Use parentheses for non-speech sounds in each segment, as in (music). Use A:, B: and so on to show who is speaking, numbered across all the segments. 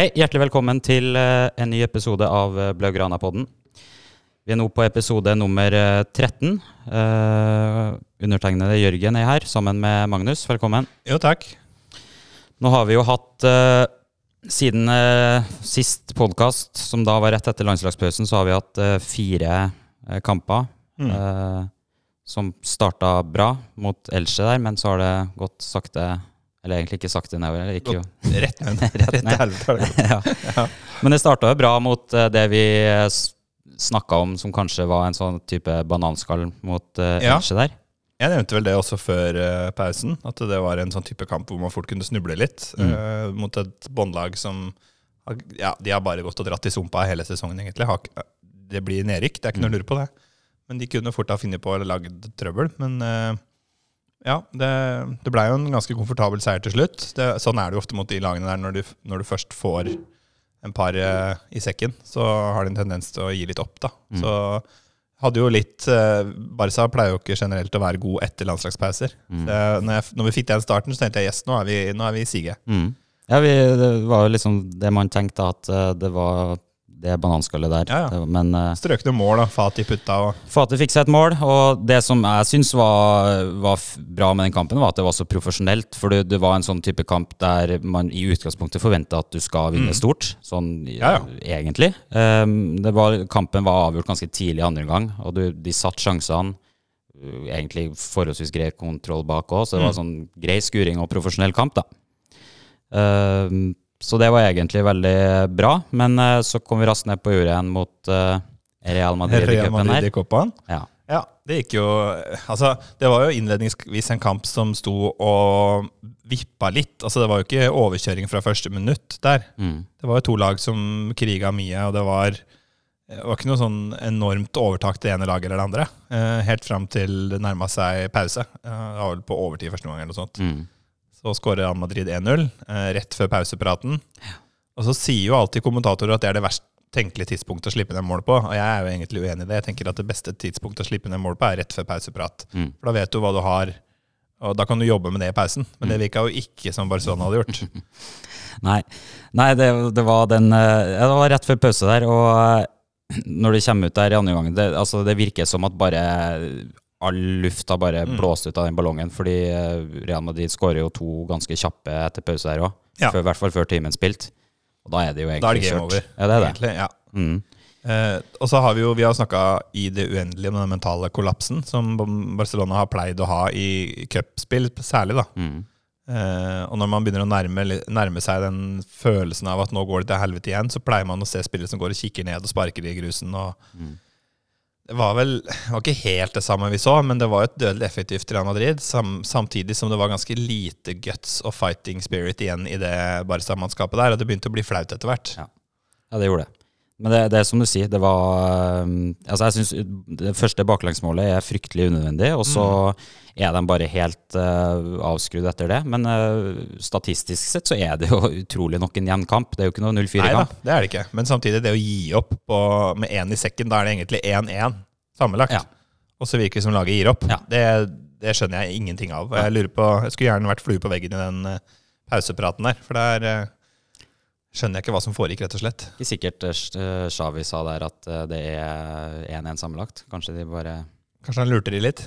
A: Hei, hjertelig velkommen til eh, en ny episode av uh, Blaugrana-podden. Vi er nå på episode nummer eh, 13. Uh, undertegnede Jørgen er her, sammen med Magnus. Velkommen.
B: Jo, takk.
A: Nå har vi jo hatt uh, Siden uh, sist podkast, som da var rett etter landslagspausen, så har vi hatt eh, fire eh, kamper.
B: Mm.
A: eh, som starta bra mot Elche der, men så har det gått sakte Eller egentlig ikke sakte nedover. Det gikk jo (laughs)
B: Rett ned.
A: Rett ned. (laughs) ja.
B: Ja.
A: Men det starta jo bra mot eh, det vi snakka om som kanskje var en sånn type bananskall mot uh,
B: Ja.
A: Der.
B: Jeg nevnte vel det også før uh, pausen, at det var en sånn type kamp hvor man fort kunne snuble litt.
A: Mm.
B: uh, mot et båndlag som Ja, de har bare gått og dratt i sumpa hele sesongen, egentlig. Det blir nedrykk, det er ikke noe å lure på det. Men de kunne fort ha funnet på å lage trøbbel. Men eh, ja, det, det blei jo en ganske komfortabel seier til slutt. Det, sånn er det jo ofte mot de lagene der når du, når du først får en par eh, i sekken, så har de en tendens til å gi litt opp, da.
A: Mm.
B: Så hadde jo litt eh, Barca pleier jo ikke generelt å være god etter landslagspauser.
A: Mm.
B: Så når, jeg, når vi fikk den starten, så tenkte jeg yes, nå er vi, nå er vi i siget.
A: Mm. Ja, vi, det var jo liksom det man tenkte at eh, det var det bananskallet der.
B: Ja, ja.
A: Men uh,
B: Strøkne mål, da. Fati putta og
A: Fatih fikk seg et mål, og det som jeg syns var, var bra med den kampen, var at det var så profesjonelt. For det, det var en sånn type kamp der man i utgangspunktet forventa at du skal vinne
B: Mm.
A: stort. Sånn
B: Ja,
A: egentlig. Um, det var, kampen var avgjort ganske tidlig andre gang, og du, de satt sjansene. uh, Egentlig forholdsvis grei kontroll bak òg, så det var
B: Mm.
A: sånn grei skuring og profesjonell kamp, da. Um, så det var egentlig veldig bra, men uh, så kom vi raskt ned på jordet igjen mot uh, Real Madrid i cupen her.
B: i Copaen.
A: Ja.
B: Ja, det gikk jo Altså, det var jo innledningsvis en kamp som sto og vippa litt. Altså, det var jo ikke overkjøring fra første minutt der.
A: Mm.
B: Det var jo to lag som kriga mye, og det var, det var ikke noe sånn enormt overtak til det ene laget eller det andre. Eh, helt fram til det nærma seg pause. Eh, det var vel på overtid første gang eller noe sånt.
A: Mm.
B: Så skårer Real Madrid 1-0 eh, rett før pausepraten. Og så sier jo alltid kommentatorer at det er det verst tenkelige tidspunktet å slippe ned mål på. Og jeg er jo egentlig uenig i det. Jeg tenker at det beste tidspunktet å slippe ned mål på er rett før pauseprat.
A: Mm.
B: For da vet du hva du har, og da kan du jobbe med det i pausen. Men det virka jo ikke som Barcelona hadde gjort. (laughs)
A: Nei, Nei det, det var den eh, Det var rett før pause der, og eh, når det kommer ut der i andre gang, det, altså, det virker som at bare all lufta bare
B: Mm.
A: blåst ut av den ballongen, fordi eh, Real Madrid skårer jo to ganske kjappe etter pause der òg.
B: Ja.
A: I hvert fall før timen spilt. Og da er det jo egentlig
B: Da er det
A: kjørt.
B: over.
A: Ja, det er det.
B: Egentlig, ja.
A: Mm.
B: Eh, og så har vi jo vi har snakka i det uendelige om den mentale kollapsen som Barcelona har pleid å ha i cupspill, særlig. da.
A: Mm.
B: Eh, og når man begynner å nærme, nærme seg den følelsen av at nå går det til helvete igjen, så pleier man å se spillere som går og kikker ned og sparker i grusen. og
A: Mm.
B: Det var vel det var ikke helt det samme vi så, men det var et dødelig effektivt Real Madrid. Sam, samtidig som det var ganske lite guts og fighting spirit igjen i det Barca-mannskapet der. Og det begynte å bli flaut etter hvert.
A: Ja. Ja, det gjorde det. Men det, det er som du sier, det var um, Altså, jeg syns det første baklengsmålet er fryktelig unødvendig, og så er de bare helt uh, avskrudd etter det. Men uh, statistisk sett så er det jo utrolig nok en gjenkamp. Det er jo ikke noe 0-4-kamp.
B: det er det ikke. Men samtidig, det å gi opp på, med én i sekken, da er det egentlig 1-1 sammenlagt.
A: Ja.
B: Og så virker det som laget gir opp.
A: Ja.
B: Det, det skjønner jeg ingenting av. Jeg lurer på, jeg skulle gjerne vært flue på veggen i den eh, pausepraten der, for det eh, skjønner jeg ikke hva som foregikk, rett og slett.
A: Ikke sikkert Shawi Xavi sa der at uh, det er 1-1 sammenlagt. Kanskje de bare
B: Kanskje han lurte de litt?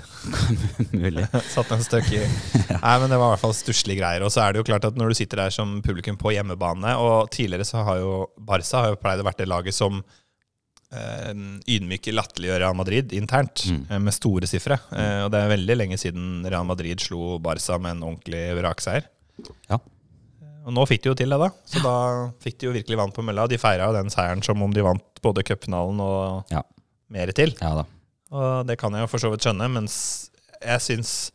B: (laughs)
A: Mulig. (laughs)
B: Satt en støkk i (laughs) Nei, men det var i hvert fall stusslige greier. Og så er det jo klart at når du sitter der som publikum på hjemmebane, og tidligere så har jo Barca har jo pleid å være det laget som eh, ydmyker latterliggjør Real Madrid internt,
A: Mm.
B: eh, med store sifre. Eh, og det er veldig lenge siden Real Madrid slo Barca med en ordentlig vrakseier.
A: Ja.
B: Og nå fikk de jo til det, da. Så da fikk de jo virkelig vann på mølla. De feira jo den seieren som om de vant både cupfinalen og
A: Ja.
B: mer til.
A: Ja da.
B: Og det kan jeg jo for så vidt skjønne, mens jeg syns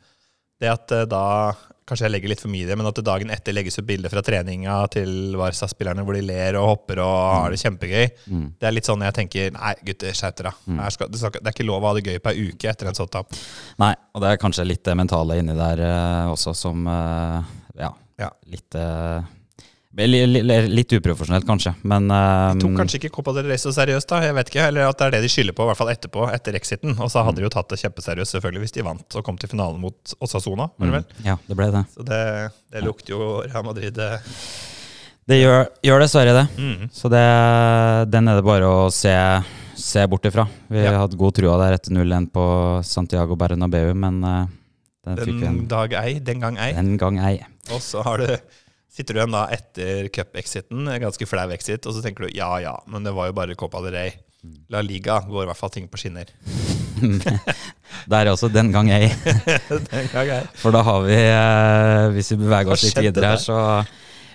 B: det at eh, da Kanskje jeg legger litt for mye i det, men at det dagen etter legges ut bilder fra treninga til Barca-spillerne hvor de ler og hopper og har det kjempegøy.
A: Mm.
B: Det er litt sånn jeg tenker Nei, gutter, skjerp dere. Mm. Det, er ikke lov å ha det gøy på ei uke etter en sånn tap.
A: Nei, og det er kanskje litt det mentale inni der eh, også som eh, ja, litt uh, li, li, litt uprofesjonelt, kanskje, men uh,
B: De tok kanskje ikke Copa del Rey så seriøst, da. Jeg vet ikke, Eller at det er det de skylder på, i hvert fall etterpå, etter exiten. Og så hadde de jo tatt det kjempeseriøst, selvfølgelig, hvis de vant og kom til finalen mot Osasona. Var det vel?
A: mm, Ja, det ble det.
B: Så det, det lukter jo Real Madrid eh,
A: Det gjør, gjør dessverre det.
B: Mm.
A: Så det, den er det bare å se, se bort ifra. Vi
B: Ja.
A: hadde god trua der etter 0-1 på Santiago Bernabeu, men eh, den
B: Den
A: en
B: dag ei, den gang ei.
A: den gang ei.
B: Og så har du, sitter du igjen da etter cup-exiten, ganske flau exit, og så tenker du ja ja, men det var jo bare Copa del Rey. La Liga går i hvert fall ting på skinner. (laughs)
A: Der er også den gang ei. (laughs)
B: den gang ei.
A: For da har vi, eh, hvis vi beveger oss litt videre her, så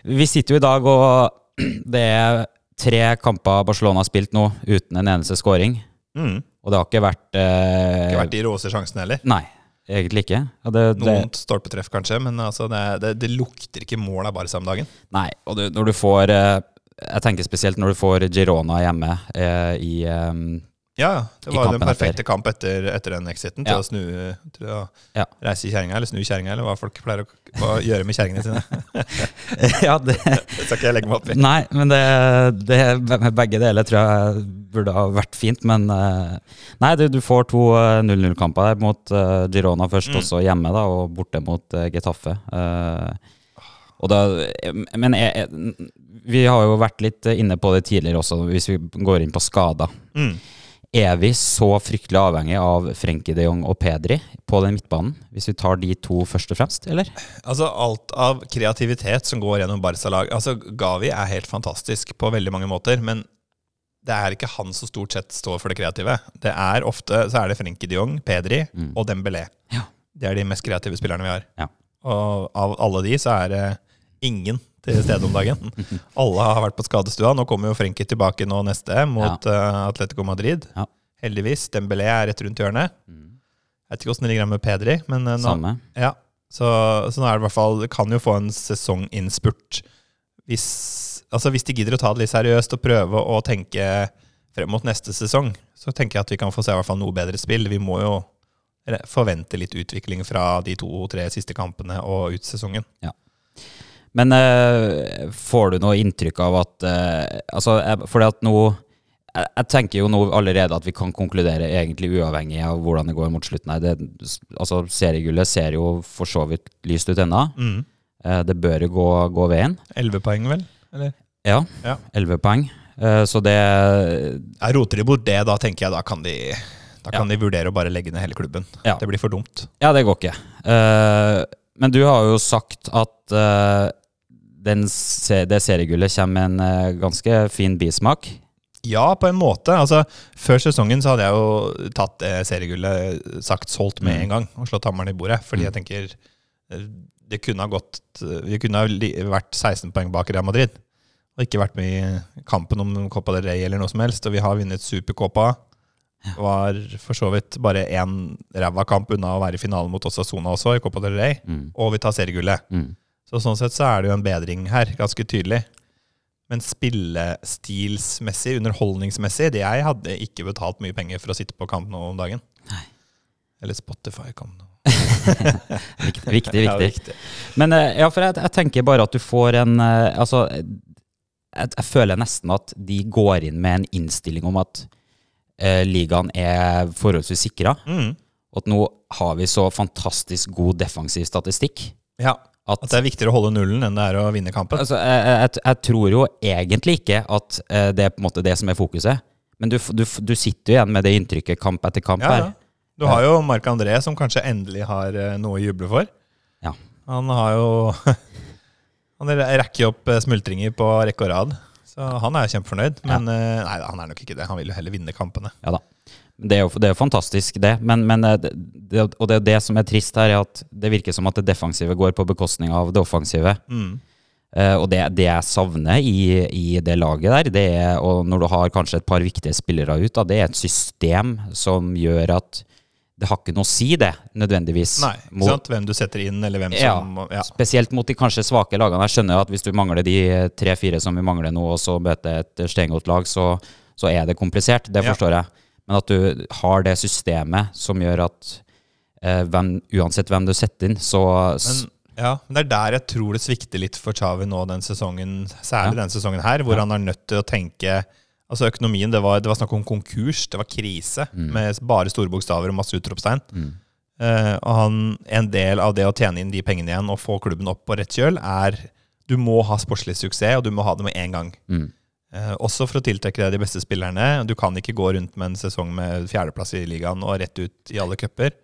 A: Vi sitter jo i dag, og (clears throat) det er tre kamper Barcelona har spilt nå uten en eneste scoring.
B: Mm.
A: Og det har ikke vært eh,
B: Ikke vært de råeste sjansene heller.
A: Nei, egentlig ikke. Ja, det, det,
B: Noen stolpetreff kanskje, men altså det, det, det lukter ikke mål av Barca om dagen.
A: nei, og du, når du får eh, Jeg tenker spesielt når du får Girona hjemme eh, i eh,
B: Ja, det var den perfekte
A: etter.
B: kamp etter, etter den exiten til
A: Ja.
B: å snu Til å
A: Ja.
B: reise kjerringa, eller snu kjerringa, eller hva folk pleier å, å gjøre med kjerringene sine. (laughs)
A: Ja, det (laughs)
B: Det skal ikke jeg legge meg opp i.
A: Nei, men det, det Begge deler tror jeg burde ha vært fint, men eh, Nei, du, du får to eh, 0-0-kamper der mot eh, Girona først,
B: Mm.
A: og så hjemme, da, og borte mot Getafe. Eh, da Men jeg, vi har jo vært litt inne på det tidligere også, hvis vi går inn på skader.
B: Mm.
A: Er vi så fryktelig avhengig av Frenkie de Jong og Pedri på den midtbanen? Hvis vi tar de to først og fremst, eller?
B: Altså Alt av kreativitet som går gjennom Barca-lag Altså Gavi er helt fantastisk på veldig mange måter, men det er ikke han som stort sett står for det kreative. Det er Ofte så er det Frenkie de Jong, Pedri
A: Mm.
B: og Dembélé.
A: Ja.
B: Det er de mest kreative spillerne vi har.
A: Ja.
B: Og av alle de så er det ingen til stede om dagen. Alle har vært på skadestua. Nå kommer jo Frenkie tilbake nå neste mot eh, Atletico Madrid.
A: Ja.
B: Heldigvis. Dembélé er rett rundt hjørnet.
A: Mm.
B: Jeg vet ikke åssen det ligger an med Pedri, men eh, nå,
A: Samme.
B: ja, så, så nå er det i hvert fall kan jo få en sesonginnspurt hvis, altså hvis de gidder å ta det litt seriøst og prøve å tenke frem mot neste sesong. Så tenker jeg at vi kan få se i hvert fall noe bedre spill. Vi må jo forvente litt utvikling fra de to-tre siste kampene og ut sesongen.
A: Men uh, får du noe inntrykk av at uh, Altså, fordi at nå jeg, jeg tenker jo nå allerede at vi kan konkludere egentlig uavhengig av hvordan det går mot slutten Nei, Det, altså, seriegullet ser jo for så vidt lyst ut ennå.
B: Mm.
A: Eh, det bør jo gå, gå veien.
B: Elleve poeng, vel? Eller?
A: Ja,
B: Ja.
A: elleve poeng. Eh, så det
B: Jeg roter de bort det, da tenker jeg da kan de da kan
A: Ja.
B: de vurdere å bare legge ned hele klubben.
A: Ja.
B: Det blir for dumt.
A: Ja, det går ikke. Eh, men du har jo sagt at eh, den, det seriegullet kommer med en eh, ganske fin bismak.
B: Ja, på en måte. Altså, før sesongen så hadde jeg jo tatt seriegullet sagt solgt med
A: Mm.
B: en gang og slått hammeren i bordet. Fordi jeg tenker eh, det kunne ha gått Vi kunne ha vært 16 poeng bak Real Madrid. Og ikke vært med i kampen om Copa del Rey eller noe som helst. Og vi har vunnet Supercopa. Var for så vidt bare én ræva kamp unna å være i finalen mot Osasona også, i Copa del Rey.
A: Mm.
B: Og vi tar seriegullet.
A: Mm.
B: Så sånn sett så er det jo en bedring her, ganske tydelig. Men spillestilsmessig, underholdningsmessig det Jeg hadde ikke betalt mye penger for å sitte på kamp nå om dagen.
A: Nei.
B: Eller Spotify kan nå. (laughs)
A: Viktig, viktig.
B: Ja,
A: viktig. Men eh, ja, for jeg, jeg tenker bare at du får en eh, Altså, jeg, jeg føler nesten at de går inn med en innstilling om at eh, ligaen er forholdsvis sikra.
B: Mm.
A: Og at nå har vi så fantastisk god defensiv statistikk
B: Ja,
A: at
B: At det er viktigere å holde nullen enn det er å vinne kampen.
A: altså, jeg, jeg, jeg tror jo egentlig ikke at eh, det er på en måte det som er fokuset. Men du, du, du sitter jo igjen med det inntrykket kamp etter kamp
B: Ja,
A: her.
B: ja. Du har jo Marc André, som kanskje endelig har eh, noe å juble for.
A: Ja.
B: Han har jo (laughs) Han rekker opp eh, smultringer på rekke og rad. Så han er kjempefornøyd. Men ja. nei, han er nok ikke det. Han vil jo heller vinne kampene.
A: Ja da. Det er jo, det er jo fantastisk, det. Men, men eh, det, det, og det det som er trist her, er at det virker som at det defensive går på bekostning av det offensive.
B: Mm.
A: Uh, og det, det jeg savner i, i det laget der, det er, og når du har kanskje et par viktige spillere ut, da, det er et system som gjør at det har ikke noe å si, det, nødvendigvis.
B: Nei, ikke
A: Mot-
B: sant? Hvem du setter inn, eller hvem
A: Ja.
B: som ja.
A: Spesielt mot de kanskje svake lagene. Jeg skjønner at hvis du mangler de tre-fire som vi mangler nå, og så møter et steingodt lag, så, så er det komplisert. Det
B: Ja.
A: forstår jeg. Men at du har det systemet som gjør at eh, hvem, uansett hvem du setter inn, så
B: Men, ja, men det er der jeg tror det svikter litt for Chavi nå den sesongen, særlig
A: Ja.
B: den sesongen her, hvor
A: Ja.
B: han er nødt til å tenke Altså Økonomien, det var, det var snakk om konkurs, det var krise,
A: Mm.
B: med bare store bokstaver og masse utropstegn.
A: mm,
B: Eh, og han, en del av det å tjene inn de pengene igjen og få klubben opp på rett kjøl, er Du må ha sportslig suksess, og du må ha det med en gang.
A: Mm.
B: Eh, også for å tiltrekke deg de beste spillerne. Du kan ikke gå rundt med en sesong med fjerdeplass i ligaen og rett ut i alle cuper.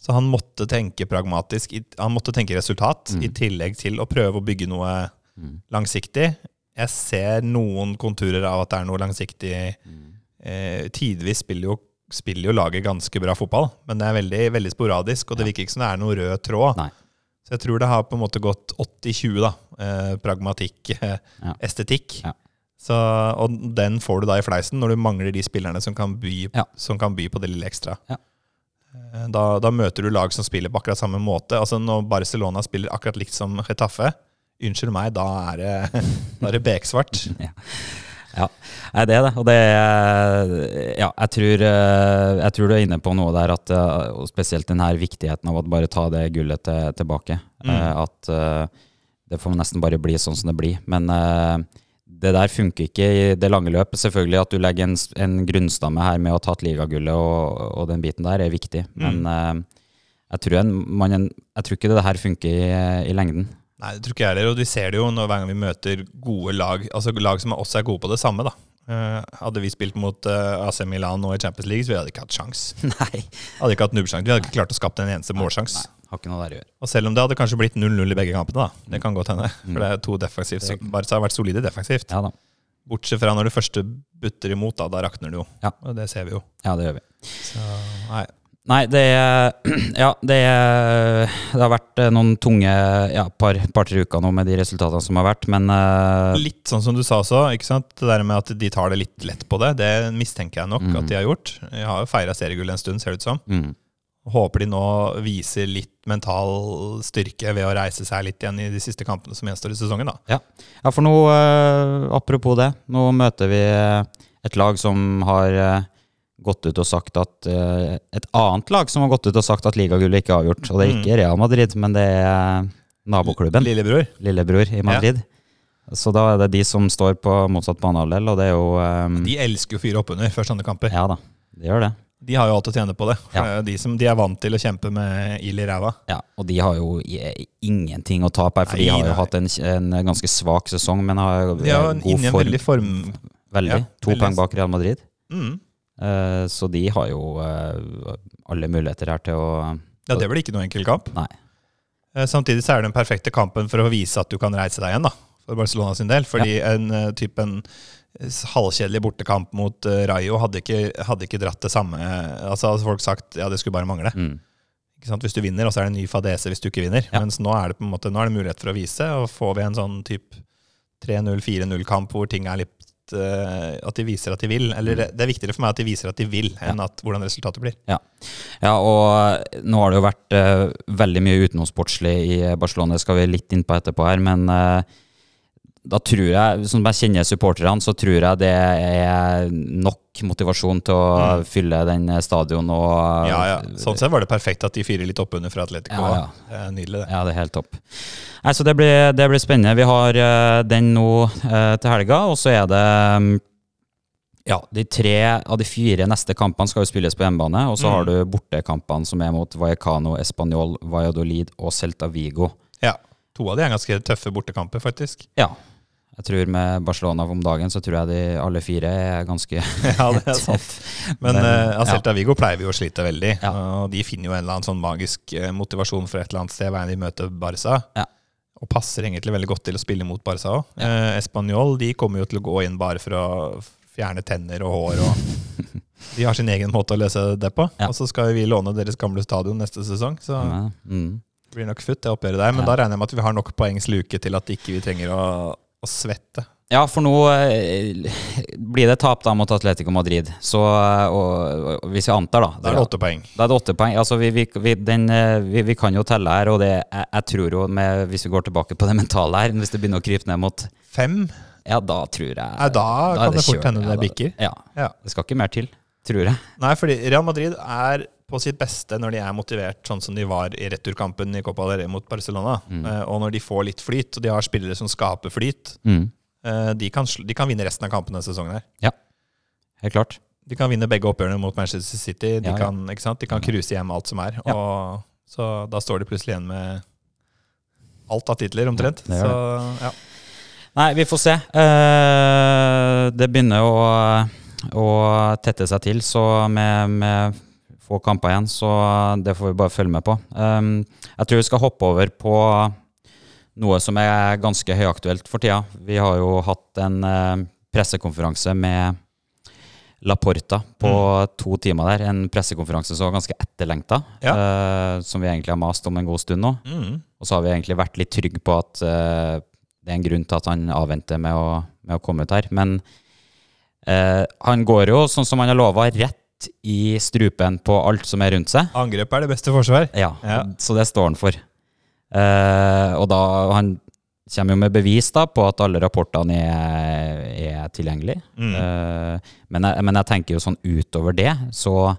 B: Så han måtte tenke pragmatisk. Han måtte tenke resultat,
A: Mm.
B: i tillegg til å prøve å bygge noe
A: Mm.
B: langsiktig. Jeg ser noen konturer av at det er noe langsiktig.
A: Mm.
B: Eh, tidvis spiller jo, spiller jo laget ganske bra fotball, men det er veldig, veldig sporadisk, og det
A: Ja.
B: virker ikke som det er noen rød tråd.
A: Nei.
B: Så jeg tror det har på en måte gått 80-20, da. Eh, pragmatikk, eh,
A: Ja.
B: estetikk.
A: Ja.
B: Så, og den får du da i fleisen når du mangler de spillerne som kan by,
A: Ja.
B: som kan by på det lille ekstra.
A: Ja.
B: Eh, Da, da møter du lag som spiller på akkurat samme måte. Altså Når Barcelona spiller akkurat likt som Getafe, unnskyld meg, da er det, (laughs) da er det beksvart. (laughs)
A: Ja, Ja, det er det. Og det er Ja, jeg tror, eh, jeg tror du er inne på noe der, at, eh, og spesielt den her viktigheten av å bare ta det gullet til, tilbake.
B: Mm.
A: At det får nesten bare bli sånn som det blir. Men det der funker ikke i det lange løp. Selvfølgelig at du legger en, en grunnstamme her med å ha tatt ligagullet og, og den biten der, er viktig. Men
B: Mm.
A: jeg, tror en, man, jeg tror ikke det her funker i, i lengden.
B: Nei, det tror ikke jeg heller. Og vi ser det jo når, hver gang vi møter gode lag, altså lag som også er gode på det samme. da. Eh, hadde vi spilt mot eh, AC Milan nå i Champions League, så vi hadde ikke hatt sjans. (laughs)
A: Nei.
B: Hadde ikke hatt nubbsjanse. Vi hadde ikke klart å skape en eneste målsjanse.
A: Nei, har ikke noe der å gjøre.
B: Og selv om det hadde kanskje blitt 0-0 i begge kampene, da. Det kan godt hende.
A: Mm.
B: For det er to defensivt. Så Barca har vært solide defensivt.
A: Ja da.
B: Bortsett fra når du første butter imot, da, da rakner det jo.
A: Ja.
B: Og det ser vi jo.
A: Ja, det gjør vi.
B: Så, nei.
A: Nei, det (clears throat) Ja, det Det har vært eh, noen tunge ja, par, par-tre uker nå med de resultatene som har vært, men uh,
B: Litt sånn som du sa også, ikke sant? det der med at de tar det litt lett på det, det mistenker jeg nok
A: Mm.
B: at de har gjort. De har jo feira seriegull en stund, ser det ut som.
A: mm,
B: Håper de nå viser litt mental styrke ved å reise seg litt igjen i de siste kampene som gjenstår i sesongen. da.
A: ja. ja, for nå uh, Apropos det, nå møter vi et lag som har eh, gått ut og sagt at uh, Et annet lag som har gått ut og sagt at ligagullet ikke er avgjort. Og det er
B: Mm.
A: ikke Real Madrid, men det er naboklubben.
B: Lillebror.
A: Lillebror i Madrid. Så da er det de som står på motsatt banehalvdel, og det er jo um,
B: De elsker jo å fyre oppunder før sånne kamper.
A: Ja da, de gjør det.
B: De har jo alt å tjene på det.
A: Ja.
B: de, som, de er vant til å kjempe med ild i ræva.
A: Ja, og de har jo ingenting å tape her, for de
B: Nei,
A: har jo
B: nei.
A: hatt en, en ganske svak sesong, men har
B: De har
A: god form.
B: veldig form...
A: Veldig.
B: ja,
A: to poeng bak Real Madrid.
B: Mm.
A: Eh, så de har jo eh, alle muligheter her til å
B: Ja, det blir ikke noe enkel kamp.
A: Nei.
B: Eh, Samtidig så er det den perfekte kampen for å vise at du kan reise deg igjen, da. For Barcelona sin del. Fordi en type en s- halvkjedelig bortekamp mot Rayo hadde ikke, hadde ikke dratt det samme Altså hadde folk sagt ja, det skulle bare mangle.
A: mm?
B: Hvis du vinner, og så er det en ny fadese hvis du ikke vinner.
A: Ja.
B: Mens nå er det på en måte Nå er det mulighet for å vise, og får vi en sånn type 3-0-4-0-kamp hvor ting er litt eh, At de viser at de vil. Eller det, det er viktigere for meg at de viser at de vil, enn at hvordan resultatet blir.
A: Ja, og nå har det jo vært uh, veldig mye utenomsportslig i Barcelona, det skal vi litt inn på etterpå her, men eh, da tror jeg, som jeg kjenner supporterne, så tror jeg det er nok motivasjon til å
B: Mm.
A: fylle den stadion og
B: Ja, ja. Sånn sett var det perfekt at de fyrer litt oppunder fra Atletico.
A: Ja, ja.
B: Det er nydelig, det.
A: Ja, det er helt topp. Nei, så det blir, det blir spennende. Vi har uh, den nå uh, til helga, og så er det um, ja, de tre av de fire neste kampene skal jo spilles på hjemmebane, og så
B: Mm.
A: har du bortekampene som er mot Vallecano, Español, Valladolid og Celta Vigo.
B: Ja. To av de er ganske tøffe bortekamper, faktisk.
A: Ja. Jeg tror med Barcelona om dagen, så tror jeg de alle fire er ganske (laughs)
B: ja, det er (laughs) sant. Men uh,
A: ja.
B: Celta Vigo pleier vi å slite veldig.
A: Ja.
B: Og de finner jo en eller annen sånn magisk eh, motivasjon for et eller annet sted hver gang de møter Barca.
A: Ja.
B: Og passer egentlig veldig godt til å spille mot Barca òg. Uh, Español de kommer jo til å gå inn bare for å fjerne tenner og hår. Og (laughs) de har sin egen måte å løse det på.
A: Ja.
B: Og så skal vi låne deres gamle stadion neste sesong. Så
A: mm.
B: det blir nok futt, det oppgjøret der. Men
A: Ja.
B: da regner jeg med at vi har nok poengs luke til at ikke vi trenger å, å svette.
A: Ja, for nå eh, blir det tap da mot Atletico Madrid. Så, eh, og, og hvis vi antar, da
B: Da er det åtte poeng.
A: Da er det åtte poeng. Altså, vi, vi, vi, den, eh, vi, vi kan jo telle her, og det, jeg, jeg tror jo, med, hvis vi går tilbake på det mentale her, hvis det begynner å krype ned mot
B: Fem?
A: Ja, da tror jeg
B: Nei, da
A: da
B: kan det fort hende det bikker.
A: Ja,
B: Ja.
A: det skal ikke mer til, tror jeg.
B: Nei, fordi Real Madrid er på sitt beste når de er motivert, sånn som de var i returkampen i Copa del Rey mot Barcelona.
A: Mm.
B: Eh, og når de får litt flyt, og de har spillere som skaper flyt,
A: Mm.
B: eh, de, kan, de kan vinne resten av kampene denne sesongen. her.
A: Helt klart.
B: De kan vinne begge oppgjørene mot Manchester City. De
A: Ja, ja.
B: kan? De kan cruise hjem alt som er.
A: Ja.
B: Og, så da står de plutselig igjen med alt av titler, omtrent.
A: Ja, det
B: så, ja.
A: Nei, vi får se. Eh, det begynner å, å tette seg til, så med, med få kamper igjen, så det får vi bare følge med på. Um, jeg tror vi skal hoppe over på noe som er ganske høyaktuelt for tida. Vi har jo hatt en uh, pressekonferanse med Laporta på
B: Mm.
A: to timer der. En pressekonferanse som var ganske etterlengta,
B: Ja.
A: eh, som vi egentlig har mast om en god stund nå.
B: Mm.
A: Og så har vi egentlig vært litt trygge på at eh, det er en grunn til at han avventer med å, med å komme ut her. Men eh, han går jo, sånn som han har lova, rett i strupen på alt som er rundt seg.
B: Angrep er det beste forsvar.
A: Ja,
B: Ja.
A: Så det står han for. Eh, og da han kommer jo med bevis da på at alle rapportene er, er tilgjengelige.
B: Mm.
A: Eh, men, jeg, men jeg tenker jo sånn utover det, så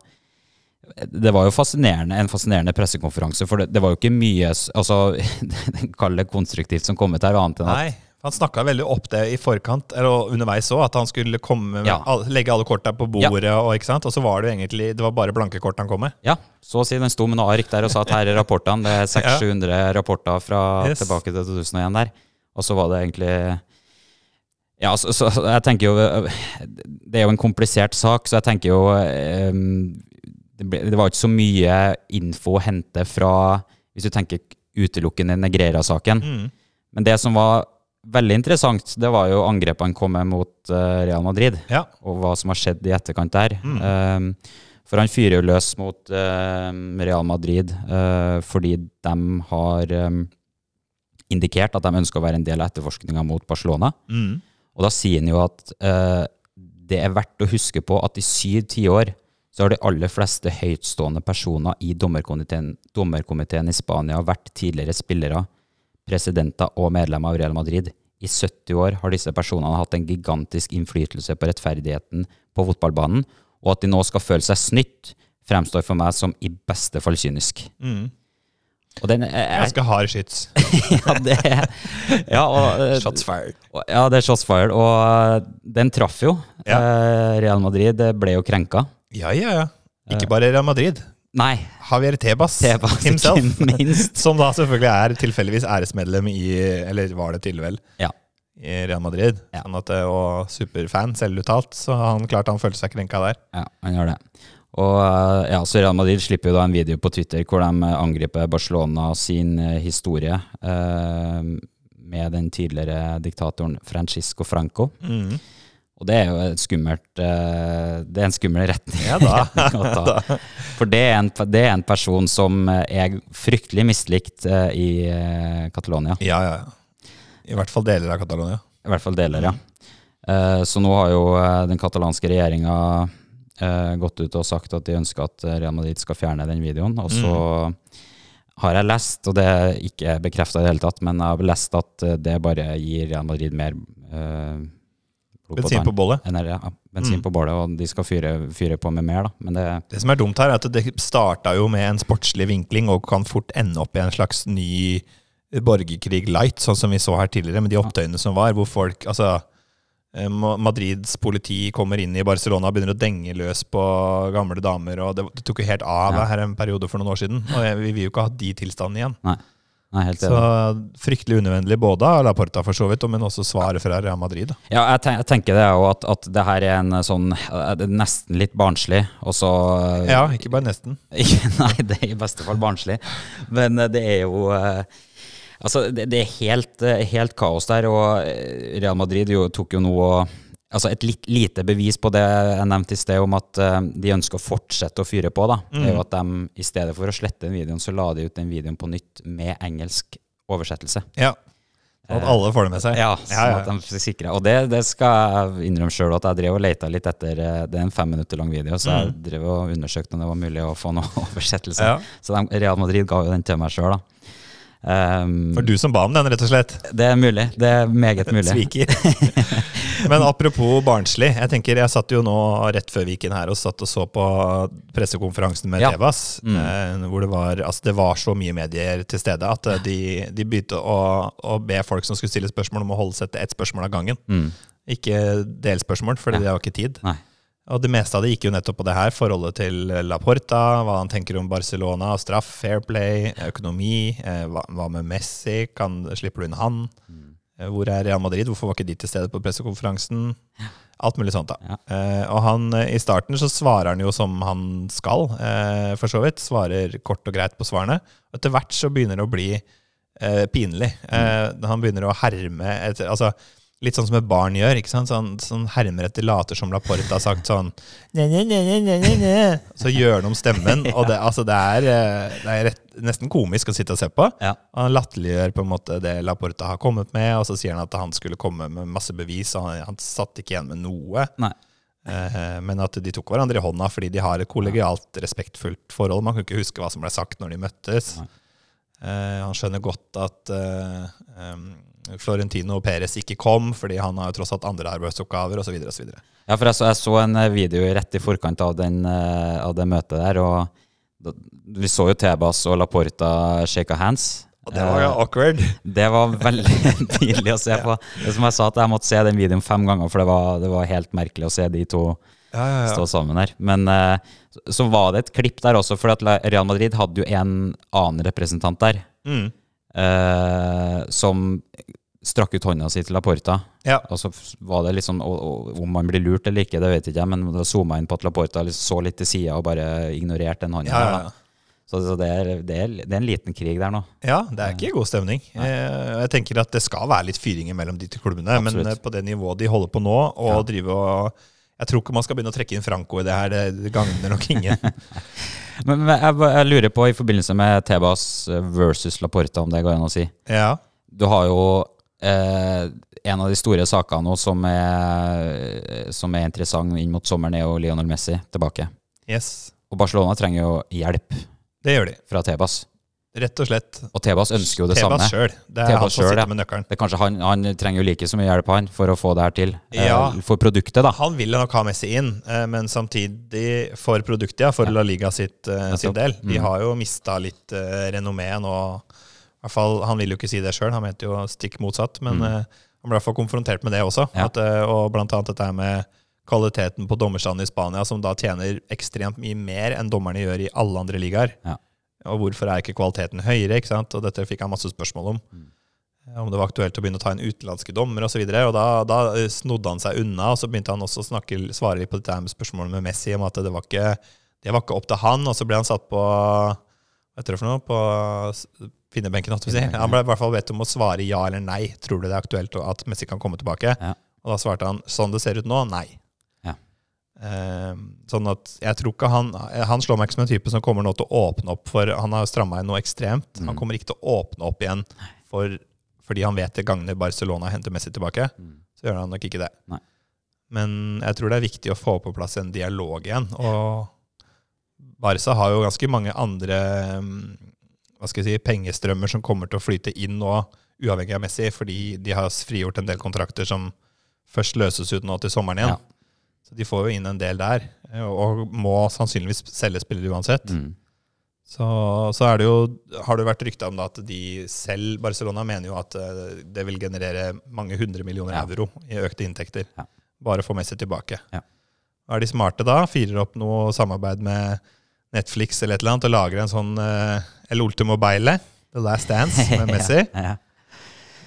A: det var jo fascinerende, en fascinerende pressekonferanse, for det, det var jo ikke mye altså, (laughs) Kall det konstruktivt som kom ut her, annet enn at
B: Nei, han snakka veldig opp det i forkant, eller underveis òg, at han skulle komme med
A: Ja.
B: legge alle korta på bordet, og, ikke sant? og så var det egentlig det var bare blanke kort han kom med.
A: Ja, så å si den sto med noe ark der og sa at her er rapportene. Det er 600-700 rapporter fra
B: Yes.
A: tilbake til 2001 der. Og så var det egentlig Ja, så, så jeg tenker jo Det er jo en komplisert sak, så jeg tenker jo um, det, ble, det var ikke så mye info å hente fra Hvis du tenker utelukkende Negrera-saken.
B: Mm.
A: Men det som var veldig interessant, det var jo angrepene han kom med mot øh, Real Madrid
B: Ja.
A: og hva som har skjedd i etterkant der.
B: Mm.
A: Um, for han fyrer jo løs mot um, Real Madrid uh, fordi de har um, indikert at de ønsker å være en del av etterforskninga mot Barcelona.
B: Mm.
A: Og da sier han jo at uh, det er verdt å huske på at i syv tiår så har de aller fleste høytstående personer i dommerkomiteen, dommerkomiteen i Spania vært tidligere spillere, presidenter og medlemmer av Real Madrid. I 70 år har disse personene hatt en gigantisk innflytelse på rettferdigheten på fotballbanen, og at de nå skal føle seg snytt, fremstår for meg som i beste fall kynisk.
B: Mm.
A: Og den er,
B: Ganske hard skyts. (laughs)
A: ja, det er, ja, og, eh,
B: Shots fired.
A: og- ja, det er shots fired, og eh, den traff jo.
B: Ja.
A: Eh, Real Madrid ble jo krenka.
B: Ja, ja, ja. Ikke bare Real Madrid.
A: Nei,
B: Javier Tebas,
A: Tebas,
B: himself. (laughs)
A: minst. (laughs)
B: Som da selvfølgelig er tilfeldigvis æresmedlem i Eller var det tilvel?
A: Ja.
B: I Real Madrid.
A: Ja.
B: Sånn at, eh, og superfan, selvuttalt. Så han klart han følte seg krenka der.
A: Ja, han gjør det. Og eh, ja, så Real Madrid slipper jo da en video på Twitter hvor de eh, angriper Barcelona sin historie eh, med den tidligere diktatoren Francisco Franco.
B: Mm.
A: Og det er jo et skummelt eh, Det er en skummel retning. (laughs)
B: Ja da.
A: For det er, en, det er en person som er fryktelig mislikt eh, i eh, Catalonia.
B: Ja, ja. ja. I hvert fall deler av Catalonia.
A: I hvert fall deler, ja. Så nå har jo den katalanske regjeringa gått ut og sagt at de ønsker at Real Madrid skal fjerne den videoen. Og så har jeg lest, og det er ikke bekrefta i det hele tatt, men jeg har lest at det bare gir Real Madrid mer
B: Bensin på bålet.
A: Ja, bensin
B: Mm.
A: på bålet, og de skal fyre, fyre på med mer, da. Men det
B: Det som er dumt her, er at det starta jo med en sportslig vinkling og kan fort ende opp i en slags ny borgerkrig light, sånn som vi så her tidligere, med de opptøyene som var, hvor folk Altså, eh, Madrids politi kommer inn i Barcelona og begynner å denge løs på gamle damer, og det, det tok jo helt av
A: Ja.
B: her en periode for noen år siden. Og vi vil jo ikke ha de tilstandene igjen.
A: Nei, helt
B: Så fryktelig unødvendig både av Laporta for så vidt, men også svaret fra Real Madrid. Da.
A: Ja, jeg, ten jeg tenker det jo at, at det her er en sånn eh, det er Nesten litt barnslig, og så eh,
B: Ja, ikke bare nesten. (laughs)
A: Nei, det er i beste fall barnslig. Men eh, det er jo eh, Altså, det, det er helt, eh, helt kaos der, og eh, Real Madrid jo, tok jo noe Altså et litt lite bevis på det jeg nevnte i sted, om at uh, de ønsker å fortsette å fyre på. da, Det er jo at de i stedet for å slette den videoen, så la de ut den videoen på nytt med engelsk oversettelse.
B: Ja. Og at alle får det med seg.
A: Ja, sånn
B: ja, ja.
A: at de sikrer. Og det, det skal jeg innrømme sjøl, at jeg drev og leita litt etter eh, Det er en fem minutter lang video, så jeg drev og undersøkte om det var mulig å få noe (laughs) oversettelse.
B: Mm. Ja.
A: Så de, Real Madrid ga jo den til meg sjøl, da. Um,
B: For du som ba om den, rett og slett.
A: det er mulig. Det er meget mulig.
B: Sviker. (laughs) Men apropos barnslig. Jeg tenker, jeg satt jo nå rett før vi gikk inn her og satt og så på pressekonferansen med
A: Ja.
B: Tebas.
A: Mm.
B: Eh, hvor det var, altså det var så mye medier til stede at eh, de, de begynte å, å be folk som skulle stille spørsmål, om å holde seg til ett spørsmål av gangen.
A: Mm.
B: Ikke delspørsmål, for
A: Ja.
B: det har ikke tid.
A: Nei.
B: Og det meste av det gikk jo nettopp på det her. Forholdet til Laporta, hva han tenker om Barcelona, straff, fair play, økonomi. Eh, hva, med Messi? Kan, slipper du inn han? Eh, Hvor er Real Madrid? Hvorfor var ikke de til stede på pressekonferansen? Alt mulig sånt, da.
A: Ja.
B: Eh, og han, i starten så svarer han jo som han skal, eh, for så vidt. Svarer kort og greit på svarene. Og etter hvert så begynner det å bli eh, pinlig. Eh, Han begynner å herme etter Altså litt sånn som et barn gjør. ikke sant? Sånn, sånn etter later som Laporte har sagt sånn ne, ne, ne. Så gjør han om stemmen. (laughs) Og det, altså, det er, eh, det er rett, nesten komisk å sitte og se på.
A: Ja.
B: Han latterliggjør på en måte det Laporte har kommet med, og så sier han at han skulle komme med masse bevis, og han, han satt ikke igjen med noe.
A: Nei.
B: Eh, men at de tok hverandre i hånda fordi de har et kollegialt, respektfullt forhold. Man kan ikke huske hva som ble sagt når de møttes. Eh, han skjønner godt at eh, em, Florentino Perez ikke kom, fordi han har jo tross alt andre arbeidsoppgaver osv.
A: Ja, for jeg så, jeg så en eh, video rett i forkant av, den, eh, av det møtet der, og da, vi så jo Tebas og Laporta shake hands.
B: Og det var jo
A: Eh,
B: awkward. (laughs)
A: Det var veldig (laughs) tidlig å se på. Det som jeg sa, at jeg måtte se den videoen fem ganger, for det var, det var helt merkelig å se de to
B: Ja, ja, ja.
A: stå sammen her. Men så, så var det et klipp der også, for Real Madrid hadde jo en annen representant der,
B: Mm.
A: Eh, som strakk ut hånda si til Laporta.
B: ja.
A: Og så var det sånn, og, og, Om man blir lurt eller ikke, det vet jeg ikke men da zooma inn på at Laporta liksom så litt til sida og bare ignorerte den hånda.
B: Ja, ja, ja.
A: Så, så det, er, det, er, det er en liten krig der nå.
B: Ja, det er ikke god stemning. Eh, Jeg tenker at det skal være litt fyring mellom de to klubbene, men
A: Absolutt.
B: men på det nivået de holder på nå, og
A: Ja.
B: drive og Jeg tror ikke man skal begynne å trekke inn Franco i det her. Det gagner nok ingen. (laughs)
A: Men, men jeg, jeg lurer på, i forbindelse med Tebas versus Laporta, om det går an å si
B: ja.
A: Du har jo eh, en av de store sakene nå som er, som er interessant inn mot sommeren, er jo Lionel Messi tilbake.
B: Yes.
A: Og Barcelona trenger jo hjelp
B: Det gjør de.
A: fra Tebas.
B: Rett og slett.
A: Og Tebas ønsker jo det
B: Tebas
A: samme.
B: Selv. Det er
A: Tebas
B: han som
A: ja.
B: med nøkkelen.
A: Det kanskje han, han trenger jo like så mye hjelp han for å få det her til. eh,
B: Ja.
A: For produktet, da.
B: Han vil nok ha Messi inn, eh, men samtidig for produktet, ja, for La Liga sitt, eh, sin del. De
A: Mm.
B: har jo mista litt uh, renommé nå. I hvert fall, Han vil jo ikke si det sjøl, han mente jo stikk motsatt. Men
A: Mm.
B: eh, han ble i hvert fall konfrontert med det også.
A: Ja.
B: At, eh, og blant annet dette med kvaliteten på dommerstanden i Spania, som da tjener ekstremt mye mer enn dommerne gjør i alle andre ligaer.
A: Ja.
B: Og hvorfor er ikke kvaliteten høyere? ikke sant? Og dette fikk han masse spørsmål om.
A: Mm.
B: Eh, Om det var aktuelt å begynne å ta inn utenlandske dommere osv. Da, da eh, snodde han seg unna, og så begynte han også å snakke, svare litt på dette med spørsmålet med Messi, om at det var ikke, det var ikke opp til han. Og så ble han satt på hva heter det for noe? På finnebenken, jeg Si. Han ble i hvert fall bedt om å svare ja eller nei. Tror du det er aktuelt at Messi kan komme tilbake?
A: Ja.
B: Og da svarte han sånn det ser ut nå, nei.
A: Ja.
B: Eh, sånn at jeg tror ikke han Han slår meg ikke som en type som kommer nå til å åpne opp for Han har stramma inn noe ekstremt. Han
A: Mm.
B: kommer ikke til å åpne opp igjen for, fordi han vet det gagner Barcelona å hente Messi tilbake.
A: Mm.
B: Så gjør han nok ikke det.
A: Nei.
B: Men jeg tror det er viktig å få på plass en dialog igjen. Og Barca har jo ganske mange andre mm, hva skal jeg si, pengestrømmer som kommer til å flyte inn nå, uavhengig av Messi, fordi de har frigjort en del kontrakter som først løses ut nå til sommeren igjen.
A: Ja.
B: Så de får jo inn en del der, og må sannsynligvis selge spillere uansett.
A: Mm.
B: Så, så er det jo, har det jo vært rykta om at de selv, Barcelona, mener jo at eh, det vil generere mange hundre millioner
A: Ja.
B: euro i økte inntekter.
A: Ja.
B: Bare få Messi tilbake.
A: Ja.
B: Er de smarte da? Firer opp noe samarbeid med Netflix eller et eller annet og lager en sånn uh, El Ultimo Beile, The Last Dance, (laughs) med Messi?
A: Ja, ja.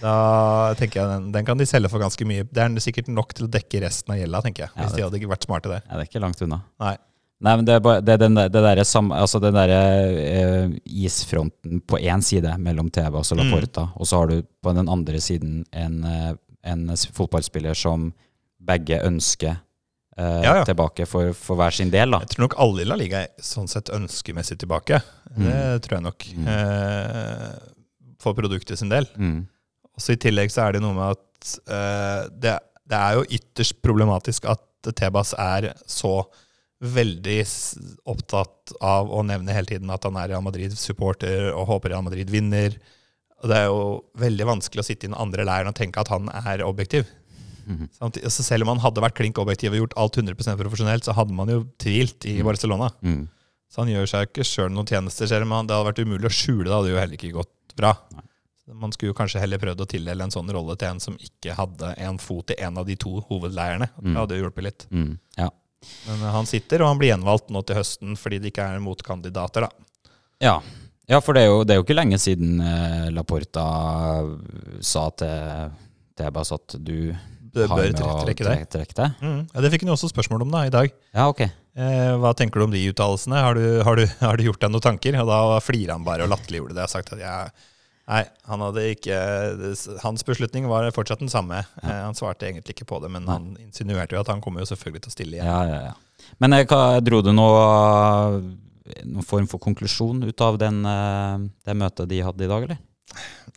B: Da tenker jeg den, den kan de selge for ganske mye. Det er sikkert nok til å dekke resten av gjelda, tenker jeg.
A: Ja,
B: Hvis
A: det-
B: de hadde vært smarte der.
A: Ja, det er ikke langt unna.
B: Nei.
A: Nei, men det er, det er den, det der, altså den der eh, isfronten på én side mellom Tebas og
B: Mm.
A: Og så har du på den andre siden en, eh, en fotballspiller som begge ønsker eh,
B: Ja, ja.
A: tilbake for, for hver sin del. da.
B: Jeg tror nok alle i La Liga sånn sett ønskemessig tilbake. Det tror jeg nok.
A: Mm.
B: Eh, for produktet sin del.
A: Mm.
B: Også I tillegg så er det noe med at uh, det, det er jo ytterst problematisk at Tebas er så veldig opptatt av å nevne hele tiden at han er Real Madrid-supporter og håper Real Madrid vinner. Og Det er jo veldig vanskelig å sitte i den andre leiren og tenke at han er objektiv.
A: Mm
B: -hmm. så selv om han hadde vært klink objektiv og gjort alt 100% profesjonelt, så hadde man jo tvilt i Barcelona.
A: Mm.
B: Så han gjør seg ikke sjøl noen tjenester, selv om han- det hadde vært umulig å skjule det. hadde jo heller ikke gått bra.
A: Nei.
B: Man skulle jo kanskje heller prøvd å tildele en sånn rolle til en som ikke hadde en fot i en av de to hovedleirene. Det
A: Mm.
B: hadde jo hjulpet litt.
A: Mm. Ja.
B: Men han sitter, og han blir gjenvalgt nå til høsten fordi det ikke er motkandidater, da.
A: Ja. ja, for det er, jo, det er jo ikke lenge siden eh, Laporta sa til Tebas at du
B: Det
A: har
B: bør trekke deg.
A: trekke deg.
B: Mm. Ja, det fikk han jo også spørsmål om da, i dag.
A: Ja, ok.
B: Eh, hva tenker du om de uttalelsene? Har, har, har du gjort deg noen tanker? Og da flirer han bare og latterliggjorde det. Jeg har sagt at jeg, nei, han hadde ikke, hans beslutning var fortsatt den samme. Ja. han svarte egentlig ikke på det, men han insinuerte jo at han kommer jo selvfølgelig til å stille igjen.
A: Ja, ja, ja. Men eh, hva, dro du noe, noen form for konklusjon ut av den, eh, det møtet de hadde i dag, eller?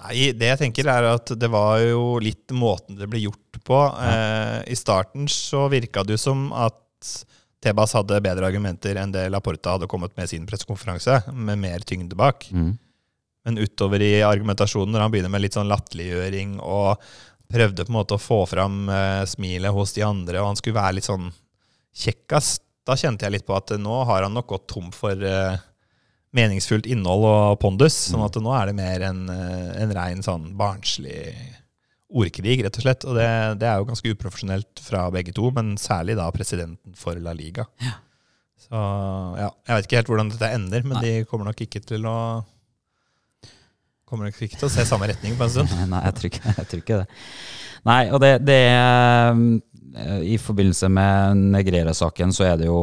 B: Nei, det jeg tenker er at det var jo litt måten det ble gjort på. Eh, I starten så virka det jo som at Tebas hadde bedre argumenter enn det Laporta hadde kommet med i sin pressekonferanse, med mer tyngde bak.
A: Mm.
B: Men utover i argumentasjonen, når han begynner med litt sånn latterliggjøring og prøvde på en måte å få fram eh, smilet hos de andre, og han skulle være litt sånn kjekkas, da kjente jeg litt på at eh, nå har han nok gått tom for eh, meningsfullt innhold og pondus. Sånn at nå er det mer en, eh, en rein sånn barnslig ordkrig, rett og slett. Og det, det er jo ganske uprofesjonelt fra begge to, men særlig da presidenten for La Liga. Så ja, jeg vet ikke helt hvordan dette ender, men
A: Nei.
B: de kommer nok ikke til å Kommer nok ikke til å se samme retning på en stund. (laughs)
A: Nei, jeg tror ikke, jeg tror ikke det. Nei, og det, det er eh, I forbindelse med Negrera-saken så er det jo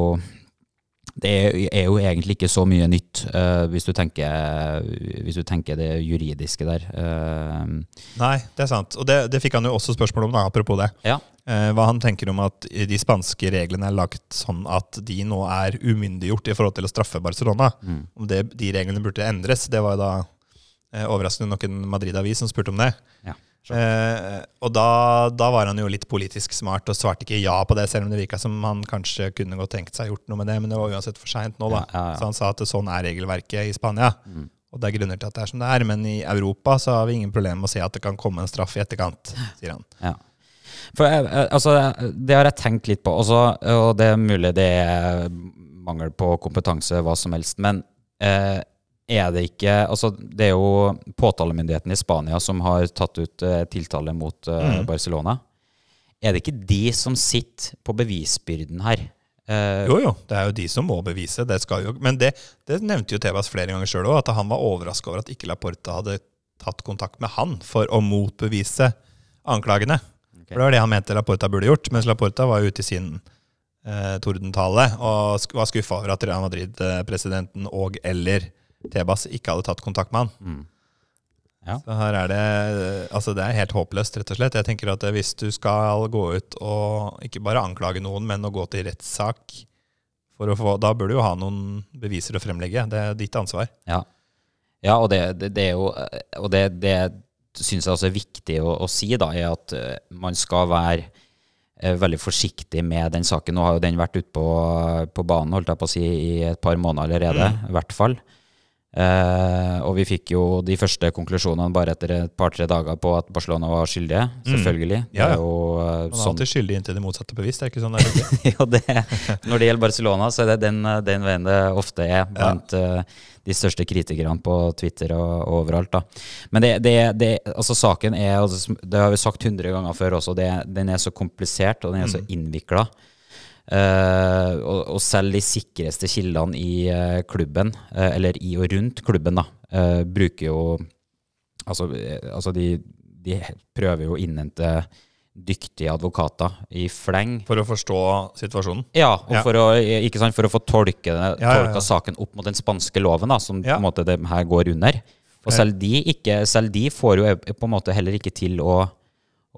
A: det er jo egentlig ikke så mye nytt, uh, hvis, du tenker, hvis du tenker det juridiske der. Uh,
B: Nei, det er sant. Og det, det fikk han jo også spørsmål om, da, apropos det.
A: ja.
B: Uh, hva han tenker om at de spanske reglene er lagt sånn at de nå er umyndiggjort i forhold til å straffe Barcelona.
A: Mm.
B: Om det, de reglene burde endres. Det var jo da overraskende nok en Madrid-avis som spurte om det.
A: Ja,
B: eh, og da, da var han jo litt politisk smart og svarte ikke ja på det, selv om det virka som han kanskje kunne godt tenkt seg gjort noe med det, men det var uansett for seint nå, da.
A: Ja, ja.
B: Så han sa at sånn er regelverket i Spania.
A: Mm.
B: Og det er grunner til at det er som det er, men i Europa så har vi ingen problem med å se at det kan komme en straff i etterkant, sier han.
A: Ja. For jeg, jeg- altså, det har jeg tenkt litt på, også, og det er mulig det er mangel på kompetanse, hva som helst, men eh, er det ikke Altså, det er jo påtalemyndigheten i Spania som har tatt ut eh, tiltale mot eh,
B: Mm.
A: Barcelona. Er det ikke de som sitter på bevisbyrden her? Eh,
B: Jo, jo, det er jo de som må bevise. Det jo, men det, det nevnte jo Tebas flere ganger sjøl òg, at han var overraska over at ikke Laporta hadde tatt kontakt med han for å motbevise anklagene.
A: Okay.
B: For det var det han mente Laporta burde gjort, mens Laporta var ute i sin eh, tordentale og var skuffa over at Real Madrid-presidenten og eller Tebas ikke hadde tatt kontakt med han.
A: Mm. Ja.
B: Så her er det Altså, det er helt håpløst, rett og slett. Jeg tenker at hvis du skal gå ut og ikke bare anklage noen, men å gå til rettssak for å få Da bør du jo ha noen beviser å fremlegge. Det er ditt ansvar.
A: Ja, ja og det, det, det er jo Og det, det syns jeg også er viktig å, å si, da, er at eh, man skal være eh, veldig forsiktig med den saken. Nå har jo den vært ute på, på banen holdt jeg på å si, i et par måneder allerede, i hvert fall. Eh, og vi fikk jo de første konklusjonene bare etter et par-tre dager på at Barcelona var skyldige, selvfølgelig.
B: Ja, ja.
A: Det er jo eh,
B: Man er
A: sånn
B: alltid skyldig inntil det motsatte bevisst. Det er ikke sånn det er. (laughs)
A: jo, det, når det gjelder Barcelona, så er det den, den veien det ofte er blant eh, de største kritikerne på Twitter og, og overalt. da. Men det, det, det, altså saken er, altså, det har vi sagt hundre ganger før også, det, den er så komplisert og den er så innvikla. Eh, og, og selv de sikreste kildene i eh, klubben, eh, eller i og rundt klubben, da, bruker jo Altså, altså de, de prøver jo å innhente dyktige advokater i fleng
B: For å forstå situasjonen.
A: ja, og
B: Ja.
A: For, å, ikke sant, for å få tolke,
B: Ja,
A: tolka
B: ja.
A: saken opp mot den spanske loven, da, som på en måte det her går under. Og selv de, ikke, selv de får jo på en måte heller ikke til å,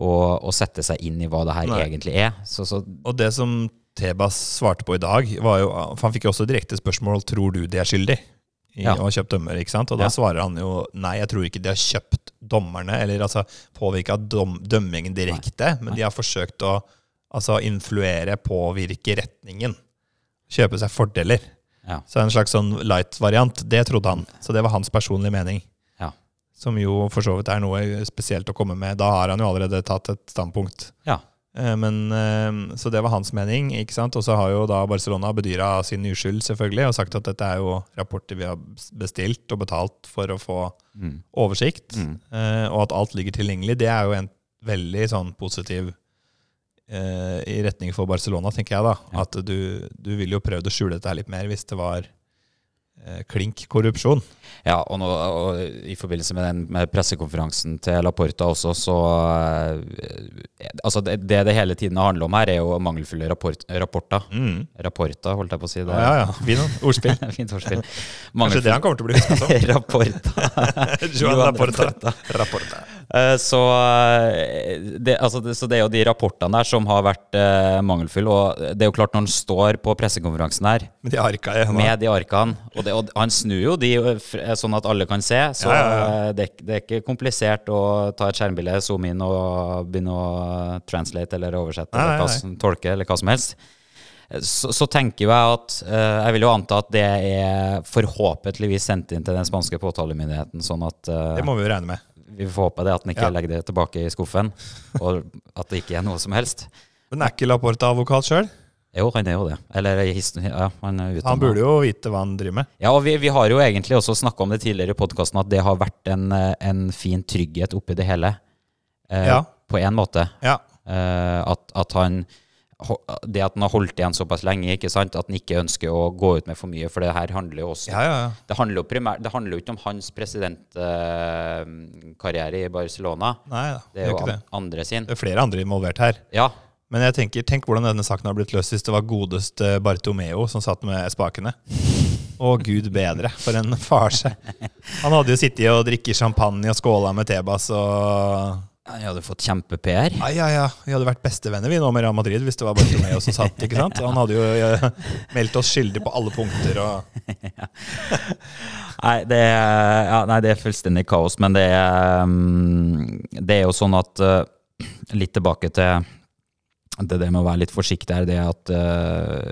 A: å, å sette seg inn i hva det her
B: Nei.
A: egentlig er. Så, så
B: Og det som Tebas svarte på i dag, var jo han fikk jo også direkte spørsmål tror du de er skyldig i
A: Ja.
B: å ha kjøpt dømmer. ikke sant? Og da
A: Ja.
B: svarer han jo nei, jeg tror ikke de har kjøpt dommerne, eller altså påvirka dom, dømmingen direkte, men de har forsøkt å altså influere, påvirke retningen. Kjøpe seg fordeler.
A: ja.
B: Så en slags sånn light-variant. Det trodde han. Så det var hans personlige mening.
A: Ja.
B: Som jo for så vidt er noe spesielt å komme med. Da har han jo allerede tatt et standpunkt.
A: ja.
B: Eh, Men, eh, så det var hans mening. ikke sant? Og så har jo da Barcelona bedyra sin uskyld selvfølgelig, og sagt at dette er jo rapporter vi har bestilt og betalt for å få
A: Mm.
B: oversikt,
A: Mm.
B: eh, og at alt ligger tilgjengelig. Det er jo en veldig sånn positiv eh, i retning for Barcelona, tenker jeg da. At du, du ville jo prøvd å skjule dette litt mer hvis det var eh, klink korrupsjon.
A: Ja, og, nå, og i forbindelse med den med pressekonferansen til Laporta også, så eh, Altså, det, det det hele tiden handler om her, er jo mangelfulle rapport, rapporter.
B: Mm.
A: Rapporta, holdt jeg på å si. Det.
B: Ja, ja. Fin ordspill. (laughs)
A: Fint ordspill.
B: Kanskje det han kommer til å bli huska som.
A: Rapporta.
B: Joan Rapporta.
A: Eh, Så eh, det, altså, det, så det er jo de rapportene der som har vært eh, mangelfulle. Og det er jo klart, når han står på pressekonferansen her
B: Med de
A: arkene, og, det, og han snur jo de sånn at alle kan se, så
B: Ja, ja,
A: Det, er det er ikke komplisert å ta et skjermbilde, zoome inn og begynne å translate eller oversette eller hva, tolke eller hva som helst. Så, så tenker jo jeg at uh, Jeg vil jo anta at det er forhåpentligvis sendt inn til den spanske påtalemyndigheten, sånn at uh,
B: Det må vi jo regne med.
A: vi får håpe det at han ikke
B: Ja.
A: legger det tilbake i skuffen, og at det ikke er noe som helst.
B: Men er ikke Laporta advokat sjøl?
A: Jo, han er jo det. Eller ja, han er.
B: Han burde jo vite hva han driver med.
A: Ja, og vi, vi har jo egentlig også snakka om det tidligere i podkasten, at det har vært en, eh, en fin trygghet oppi det hele. Eh,
B: Ja.
A: På en måte.
B: Ja.
A: Eh, at, at han Det at han har holdt igjen såpass lenge, ikke sant? at han ikke ønsker å gå ut med for mye. For det her handler jo også
B: Ja, ja, ja.
A: Det handler jo primært Det handler jo ikke om hans presidentkarriere i Barcelona.
B: Nei
A: Det
B: det
A: er
B: ikke
A: jo
B: det.
A: andre sin.
B: Det er flere andre involvert her.
A: Ja,
B: Men jeg tenker, tenk hvordan denne saken har blitt løst hvis det var godeste Bartomeo som satt med spakene. Å, gud bedre. For en farse. Han hadde jo sittet og drikket champagne og skåla med Tebas og
A: han hadde fått kjempe-PR.
B: Ja, ja, ja. Vi hadde vært bestevenner vi nå med Real Madrid hvis det var Bartomeo som satt. ikke sant? Han hadde jo eh, meldt oss skyldig på alle punkter og
A: Nei, det er, ja, nei, det er fullstendig kaos, men det er, um, det er jo sånn at uh, Litt tilbake til det, det med å være litt forsiktig er det at uh,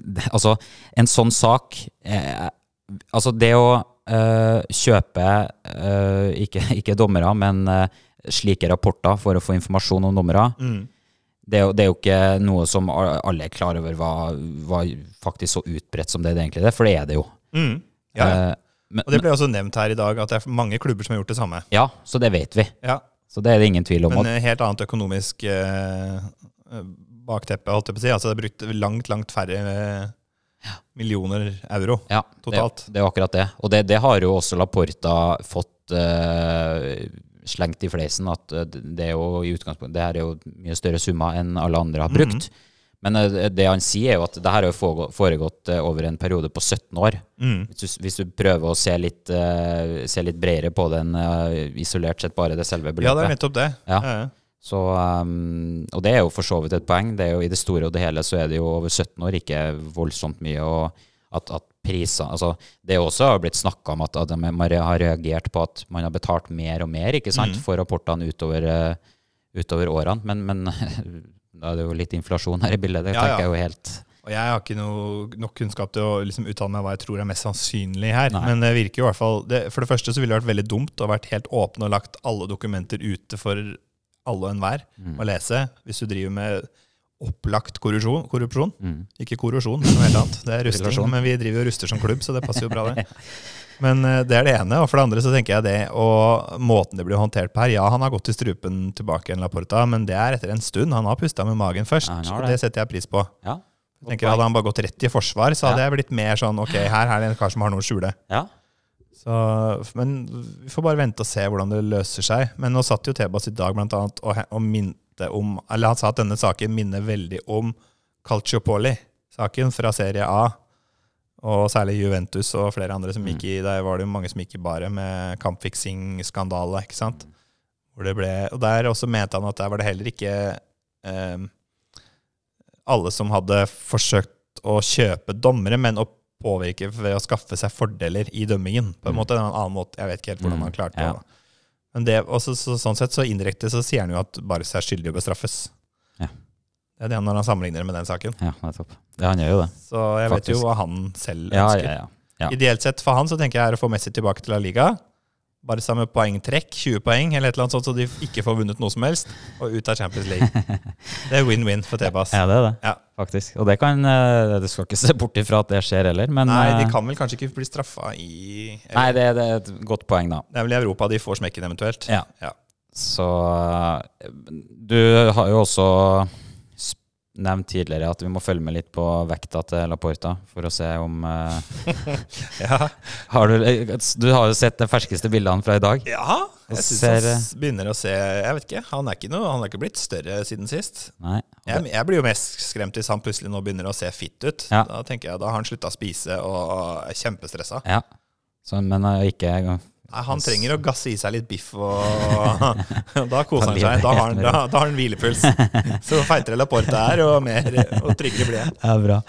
A: det, Altså, en sånn sak er, Altså, det å uh, kjøpe ikke, (laughs) ikke dommere, men slike rapporter for å få informasjon om dommere,
B: mm.
A: det er, jo, det er jo ikke noe som alle er klar over var, var faktisk så utbredt som det det egentlig er, for det er det jo.
B: Mm. Ja, ja.
A: Eh, men,
B: Og det ble også nevnt her i dag at det er mange klubber som har gjort det samme.
A: Ja, så det vet vi.
B: Ja,
A: Så det er det ingen tvil om.
B: Men eh, helt annet økonomisk eh, eh, bakteppe, holdt jeg på å si. Altså det er brukt langt, langt færre millioner euro.
A: ja,
B: totalt.
A: Det, det er akkurat det. Og det, det har jo også Laporta fått uh, slengt i fleisen, at eh, det er jo i utgangspunktet Det her er jo mye større summer enn alle andre har brukt.
B: Mhm.
A: Men eh, det han sier, er jo at det her har jo foregått over en periode på 17 år.
B: Mm.
A: Hvis du, hvis du prøver å se litt, uh, se litt bredere på den uh, isolert sett bare det selve
B: Ja, det
A: beløpet.
B: er nettopp det.
A: Ja.
B: Ja, ja.
A: Så, um, og det er jo for så vidt et poeng. Det er jo, I det store og det hele så er det jo over 17 år ikke voldsomt mye. Og at, at priser, altså Det er også blitt snakka om at, at man har reagert på at man har betalt mer og mer ikke sant,
B: Mm.
A: for rapportene utover, eh, utover årene. Men, men (laughs) da er det jo litt inflasjon her i bildet. Det
B: Ja, ja.
A: tenker jeg jo helt
B: Og jeg har ikke noe, nok kunnskap til å liksom uttale meg hva jeg tror er mest sannsynlig her.
A: Nei.
B: Men det virker jo i hvert fall det, For det første så ville det vært veldig dumt å vært helt åpen og lagt alle dokumenter ute for alle og enhver
A: Mm.
B: å lese. Hvis du driver med opplagt korrupsjon. korrupsjon.
A: mm.
B: Ikke korrupsjon, men noe helt annet. Det er rusting. Men vi driver jo ruster som klubb, så det passer jo bra, det. (laughs) Men eh, det er det ene. Og for det andre så tenker jeg det, og måten det blir håndtert på her Ja, han har gått i strupen tilbake igjen, Laporta, men det er etter en stund. Han har pusta med magen først,
A: Ja, det.
B: og
A: det.
B: setter jeg pris på.
A: Ja.
B: Tenker Hadde han bare gått rett i forsvar, så hadde
A: Ja.
B: jeg blitt mer sånn Ok, her er det en kar som har noe å skjule.
A: ja.
B: Så, men vi får bare vente og se hvordan det løser seg. Men nå satt jo Tebas i dag blant annet og, og minte om Eller han sa at denne saken minner veldig om Calciopoli-saken fra Serie A. Og særlig Juventus og flere andre som gikk i Der var det jo mange som gikk i baret med kampfiksing-skandale, ikke sant? Hvor det ble, og der også mente han at der var det heller ikke eh, alle som hadde forsøkt å kjøpe dommere, men å påvirke ved å skaffe seg fordeler i dømmingen. På en
A: Mm.
B: måte, en annen måte, Jeg vet ikke helt hvordan
A: Mm,
B: han klarte
A: ja.
B: det. Men det, også, så, sånn sett så indirekte så sier han jo at Barca er skyldig å bestraffes.
A: Ja.
B: Det er det han når han sammenligner det med den saken.
A: ja, nettopp. Det, han gjør jo det.
B: Så jeg vet jo hva han selv ønsker.
A: ja, ja. ja.
B: Ideelt sett for han så tenker jeg er å få Messi tilbake til La Liga. Bare samme poengtrekk, 20 poeng eller et eller annet sånt, så de ikke får vunnet noe som helst. Og ut av Champions League. Det er win-win for Tebas.
A: Ja, det er det.
B: Ja.
A: Faktisk. Og det kan eh, Du skal ikke se bort ifra at det skjer heller, men
B: Nei, de
A: eh,
B: kan vel kanskje ikke bli straffa i eller,
A: Nei, det, det er et godt poeng, da.
B: Det er vel i Europa de får smekken eventuelt.
A: Ja.
B: Ja.
A: Så eh, Du har jo også nevnt tidligere at vi må følge med litt på vekta til Laporta for å se om uh, (laughs)
B: Ja, (laughs)
A: har du, eh, du har jo sett de ferskeste bildene fra i dag.
B: ja jeg syns han begynner å se Jeg vet ikke, han er ikke, noe, han er ikke blitt større siden sist. Jeg, jeg blir jo mest skremt hvis han plutselig nå begynner å se fit ut.
A: Ja.
B: Da tenker jeg, da har han slutta å spise og er kjempestressa.
A: Ja. Så, men eh, ikke
B: Nei, han trenger å gasse i seg litt biff, og (laughs) da koser han seg. Da har han, da, da har han hvilepuls. Så (laughs) feitere Laporte er, og, mer, og tryggere blir jeg.
A: Ja, bra.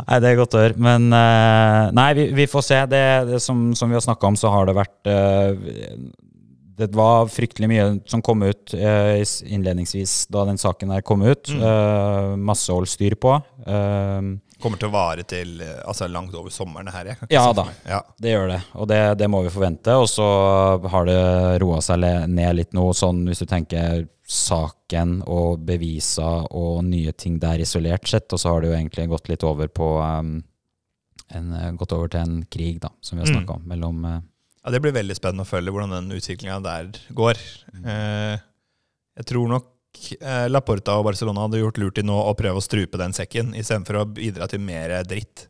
A: Nei, Det er godt å høre. Men eh, nei, vi, vi får se. Det, det som, som vi har snakka om, så har det vært eh, Det var fryktelig mye som kom ut eh, innledningsvis da den saken her kom ut.
B: Mm.
A: Masse å holde styr på. Eh,
B: Kommer til å vare til eh, altså, langt over sommeren her. Jeg
A: Ja da.
B: Ja.
A: Det gjør det, og det, det må vi forvente. Og så har det roa seg ned litt nå, sånn hvis du tenker saken og beviser og nye ting der isolert sett, og så har det jo egentlig gått litt over på um, en, gått over til en krig, da, som vi har
B: Mm.
A: snakka om, mellom uh,
B: Ja, Det blir veldig spennende å følge hvordan den utviklinga der går. Eh, jeg tror nok eh, Laporta og Barcelona hadde gjort lurt i nå å prøve å strupe den sekken, istedenfor å bidra til mer dritt.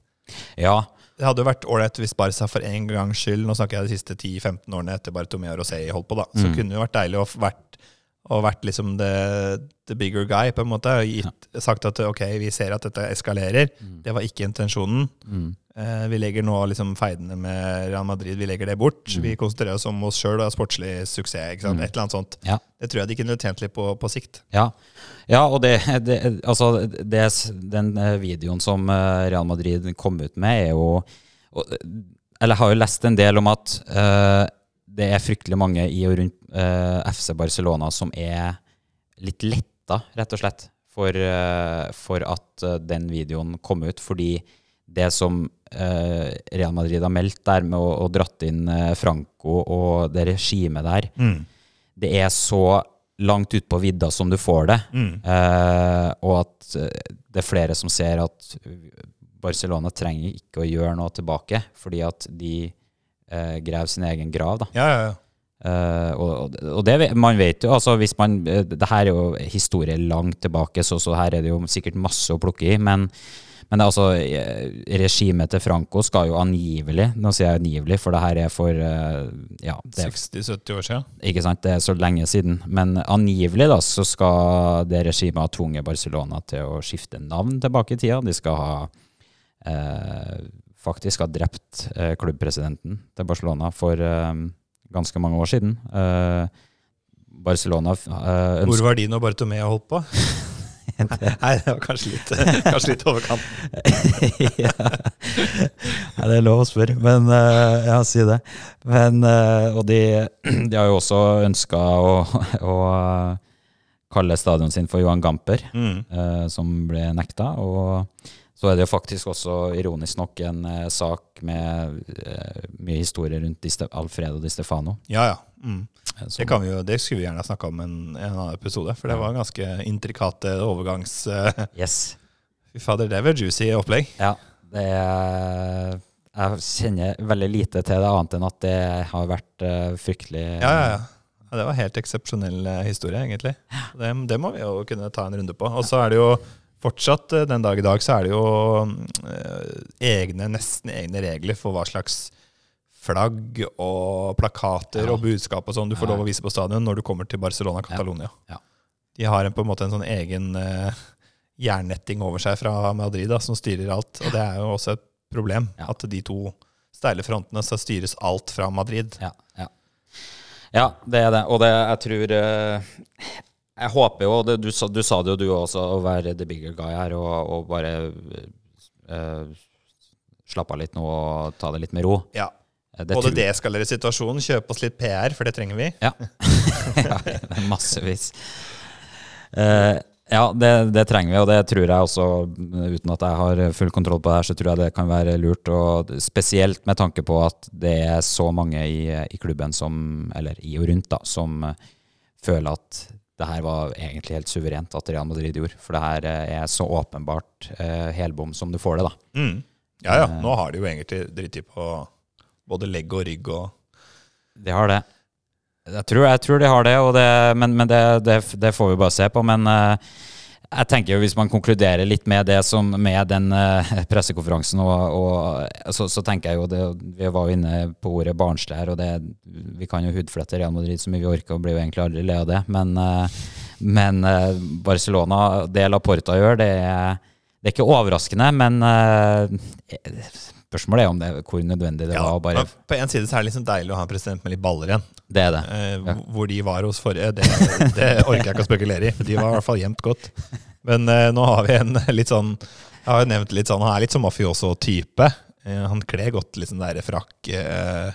A: Ja,
B: Det hadde jo vært ålreit hvis Barca for en gangs skyld, nå snakker jeg de siste 10-15 årene etter Bartomeu Rosé holdt på, da, så
A: Mm.
B: kunne det jo vært deilig å vært, å vært liksom the, the bigger guy, på en måte. og Gitt, Sagt at ok, vi ser at dette eskalerer. Det var ikke intensjonen.
A: mm,
B: vi legger nå liksom feidene med Real Madrid vi legger det bort. Vi konsentrerer oss om oss sjøl og sportslig suksess.
A: Mm.
B: Et eller annet sånt.
A: ja.
B: Det tror jeg de kunne tjent litt på på sikt.
A: Ja, ja og det, det, altså, det, den eh, videoen som eh, Real Madrid kom ut med, er jo og, Eller jeg har jo lest en del om at uh, det er fryktelig mange i og rundt uh, FC Barcelona som er litt letta, rett og slett, for, uh, for at eh, den videoen kom ut. Fordi det som eh, Real Madrid har meldt der med å, å dratt inn eh, Franco og det regimet der, det er så langt ut på vidda som du får det.
B: Mm.
A: Eh, og at eh, det er flere som ser at Barcelona trenger ikke å gjøre noe tilbake, fordi at de eh, graver sin egen grav. da.
B: Ja, ja, ja.
A: Uh, og og det, man vet jo, altså hvis man eh, Det her er jo historie langt tilbake, så, så her er det jo sikkert masse å plukke i. Men, men det er altså, eh, regimet til Franco skal jo angivelig Nå sier jeg angivelig, for det her er for eh, Ja, er
B: 60-70 år siden.
A: ikke sant? Det er så lenge siden. Men angivelig da, så skal det regimet ha tvunget Barcelona til å skifte navn tilbake i tida. De skal ha eh, faktisk ha drept eh, klubbpresidenten til Barcelona for eh, ganske mange år siden. Eh, Barcelona eh,
B: Hvor var de når Bartomea holdt på? (laughs) Nei, det var kanskje litt, kanskje litt overkant. (laughs)
A: ja. ja, det er lov å spørre, men uh, ja, si det. Men, uh, og de, de har jo også ønska å, å kalle stadion sin for Johan Gamper,
B: Mm.
A: uh, som ble nekta. Og så er det jo faktisk også ironisk nok en eh, sak med eh, mye historie rundt Alfredo Di Stefano.
B: Ja, ja. Mm.
A: eh,
B: Det, kan vi jo, det skulle vi gjerne snakka om i en, en annen episode, for det var en ganske intrikate overgangs... Uh,
A: Yes. (laughs)
B: Fy fader, det var juicy opplegg.
A: Ja, det er, jeg kjenner veldig lite til det, annet enn at det har vært uh, fryktelig
B: Ja, ja, ja. Ja, det var helt eksepsjonell uh, historie, egentlig. Det, det må vi jo kunne ta en runde på. Og så er det jo fortsatt eh, den dag i dag så er det jo eh, egne, nesten egne regler for hva slags flagg og plakater
A: Ja.
B: og budskap og sånn du får lov å vise på stadion når du kommer til Barcelona Catalonia.
A: Ja.
B: De har en, på en måte en sånn egen uh, jernnetting over seg fra Madrid da, som styrer alt. Og det er jo også et problem
A: Ja.
B: at de to steile frontene så styres alt fra Madrid.
A: Ja, ja. ja, det er det. Og det, jeg tror uh, Jeg håper jo, det, du, du sa det jo du også, å være the bigger guy her og, og bare uh, slappe av litt nå og ta det litt med ro.
B: Ja.
A: Eh, Det
B: Både deeskalere situasjonen, kjøpe oss litt PR, for det trenger vi.
A: Ja. (laughs) ja massevis. Uh, ja, det, det trenger vi, og det tror jeg også, uten at jeg har full kontroll på det her, så tror jeg det kan være lurt. Og spesielt med tanke på at det er så mange i, i klubben som, eller i og rundt, da, som eh, føler at det her var egentlig helt suverent at Real Madrid gjorde. For det her eh, er så åpenbart eh, helbom som du får det, da.
B: Mm. Ja, ja. Nå har de jo egentlig driti på både legg og rygg og
A: De har det. Jeg tror, jeg tror de har det, det men, men det, det, det får vi bare se på. Men uh, Jeg tenker jo Hvis man konkluderer litt med det som med den uh, pressekonferansen, og, og så, så, tenker jeg jo det, Vi var jo inne på ordet barnslig her, og det, vi kan jo hudflette Real Madrid så mye vi orker, og blir jo egentlig aldri le av det. Men, uh, men uh, Barcelona, det Laporta gjør, det er, det er ikke overraskende, men Spørsmålet er om det, hvor nødvendig det ja, var. Bare...
B: På en side så er det liksom deilig å ha en president med litt baller igjen.
A: Det er det.
B: Eh, ja. Hvor de var hos forrige, det, det, orker jeg ikke å spekulere i. De var i hvert fall gjemt godt. Men eh, nå har vi en litt sånn Jeg har jo nevnt litt sånn Han er litt sånn mafioso-type. Eh, han kler godt sånn der frakk, eh,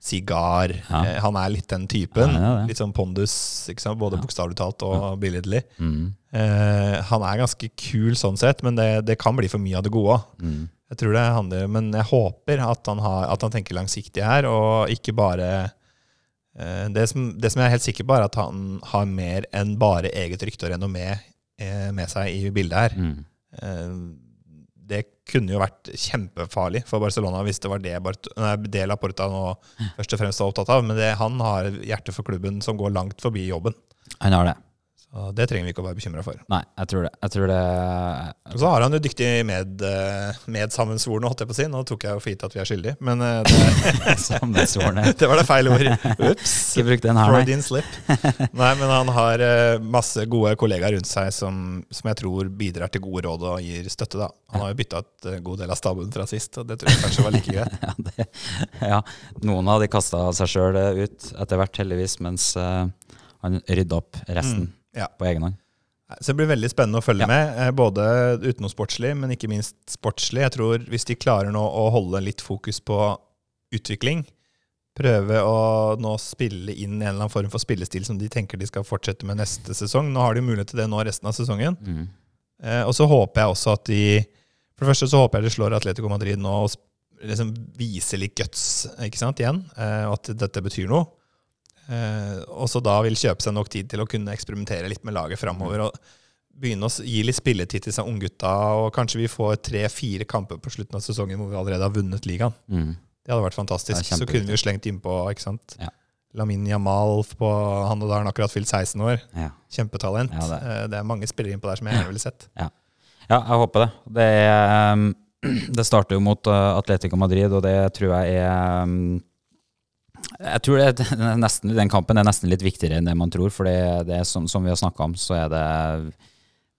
B: sigar ja. Eh, han er litt den typen. litt sånn pondus, både bokstavelig talt og billedlig. Mm. Eh, han er ganske kul sånn sett, men det, det kan bli for mye av det gode. Mm. Jeg tror det handler, Men jeg håper at han, har, at han tenker langsiktig her, og ikke bare eh, det, som, det, som, jeg er helt sikker på, er at han har mer enn bare eget rykte og renommé eh, med seg i bildet her. Mm. Eh, det kunne jo vært kjempefarlig for Barcelona hvis det var det, nei, det Laporta nå (laughs) først og fremst var opptatt av. Men det, han har hjerte for klubben som går langt forbi jobben.
A: Han har det.
B: Så Det trenger vi ikke å være bekymra for.
A: Nei, jeg tror det. Jeg tror det
B: og så har han jo dyktig med, eh, medsammensvorne, holdt jeg på å si. Nå tok jeg jo for gitt at vi er skyldige, men eh, det, (laughs) (laughs) det var det feil ord. Ups. (laughs) Freudian slip. Nei, men han har eh, masse gode kollegaer rundt seg som, som, jeg tror bidrar til gode råd og gir støtte. da. Han har jo bytta ut god del av staben fra sist, og det tror jeg kanskje var like greit.
A: ja, det, ja, noen av de kasta seg sjøl ut etter hvert, heldigvis, mens uh, han rydda opp resten. Mm ja. på egen hånd.
B: Så det blir veldig spennende å følge ja. med, eh, både utenomsportslig, men ikke minst sportslig. Jeg tror Hvis de klarer nå å holde litt fokus på utvikling, prøve å nå spille inn en eller annen form for spillestil som de tenker de skal fortsette med neste sesong. Nå har de mulighet til det nå resten av sesongen. Mm. Eh, og så håper jeg også at de For det første så håper jeg de slår Atletico Madrid nå og liksom viser litt guts ikke sant, igjen, eh, og at dette betyr noe. Eh, og så da vil kjøpe seg nok tid til å kunne eksperimentere litt med laget framover. Og begynne å gi litt spilletid til seg unggutta, og kanskje vi får tre-fire kamper på slutten av sesongen hvor vi allerede har vunnet ligaen. Mm. Det hadde vært fantastisk. Så kunne vi jo slengt innpå ikke sant? Ja. Lamin Jamal på Han og da har han akkurat fylt 16 år. Ja. Kjempetalent. Ja, det. Eh, det. er mange spillere innpå der som jeg gjerne ville sett.
A: Ja. ja. jeg håper det. Det, er, (clears throat) um, det starter jo mot uh, Atletico Madrid, og det tror jeg er um, jeg tror det, (laughs) nesten, den kampen er nesten litt viktigere enn det man tror. For det, som, som, vi har snakka om, så er det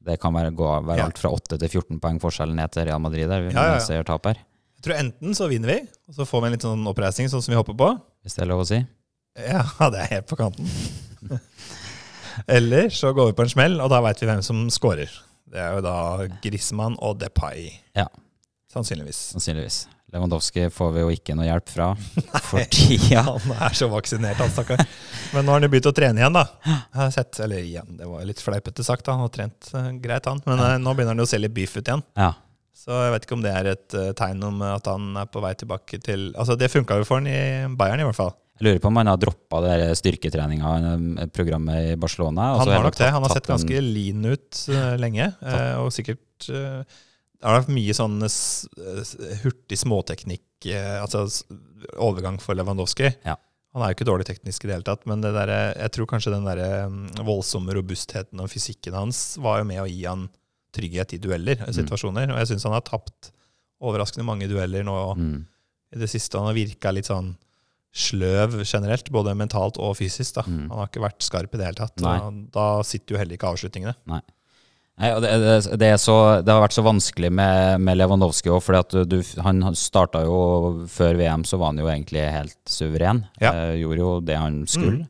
A: Det kan være, gå, være alt fra 8 til 14 poeng forskjell ned til Real Madrid. Der, ja, ja, ja. Tap her.
B: Jeg tror enten så vinner vi, og så får vi en litt sånn oppreisning, sånn som vi håper på.
A: Hvis det er lov å si?
B: Ja, (laughs) det er helt på kanten. (laughs) Eller så går vi på en smell, og da veit vi hvem som scorer. Det er jo da Griezmann og Depay. Ja. Sannsynligvis.
A: Sannsynligvis. Lewandowski får vi jo ikke noe hjelp fra (laughs) for tida.
B: han er så vaksinert, han stakkar. Men nå har han jo begynt å trene igjen, da. Jeg har sett, eller igjen, Det var litt fleipete sagt, da. han har trent uh, greit, han. Men uh, nå begynner han jo å se litt beef ut igjen. Ja. Så jeg vet ikke om det er et uh, tegn om at han er på vei tilbake til Altså, det funka jo for han i Bayern, i hvert fall.
A: Jeg lurer på om han har droppa styrketreninga, programmet i Barcelona.
B: Han har nok det. Han har sett ganske lean ut lenge, og sikkert det har vært mye sånn hurtig småteknikk, eh, altså overgang for Lewandowski. Ja. Han er jo ikke dårlig teknisk i det hele tatt, men det der, jeg tror kanskje den der mm, voldsomme robustheten og fysikken hans var jo med å gi han trygghet i dueller, og situasjoner. Og jeg syns han har tapt overraskende mange dueller nå mm. i det siste. Han har virka litt sånn sløv generelt, både mentalt og fysisk. da. Mm. Han har ikke vært skarp i det hele tatt. Da sitter jo heller ikke avslutningene. Nei.
A: Nei, det, det, det, så, det, har vært så vanskelig med, med Lewandowski òg, han starta jo Før VM så var han jo egentlig helt suveren. Ja. Eh, gjorde jo det han skulle. Mm.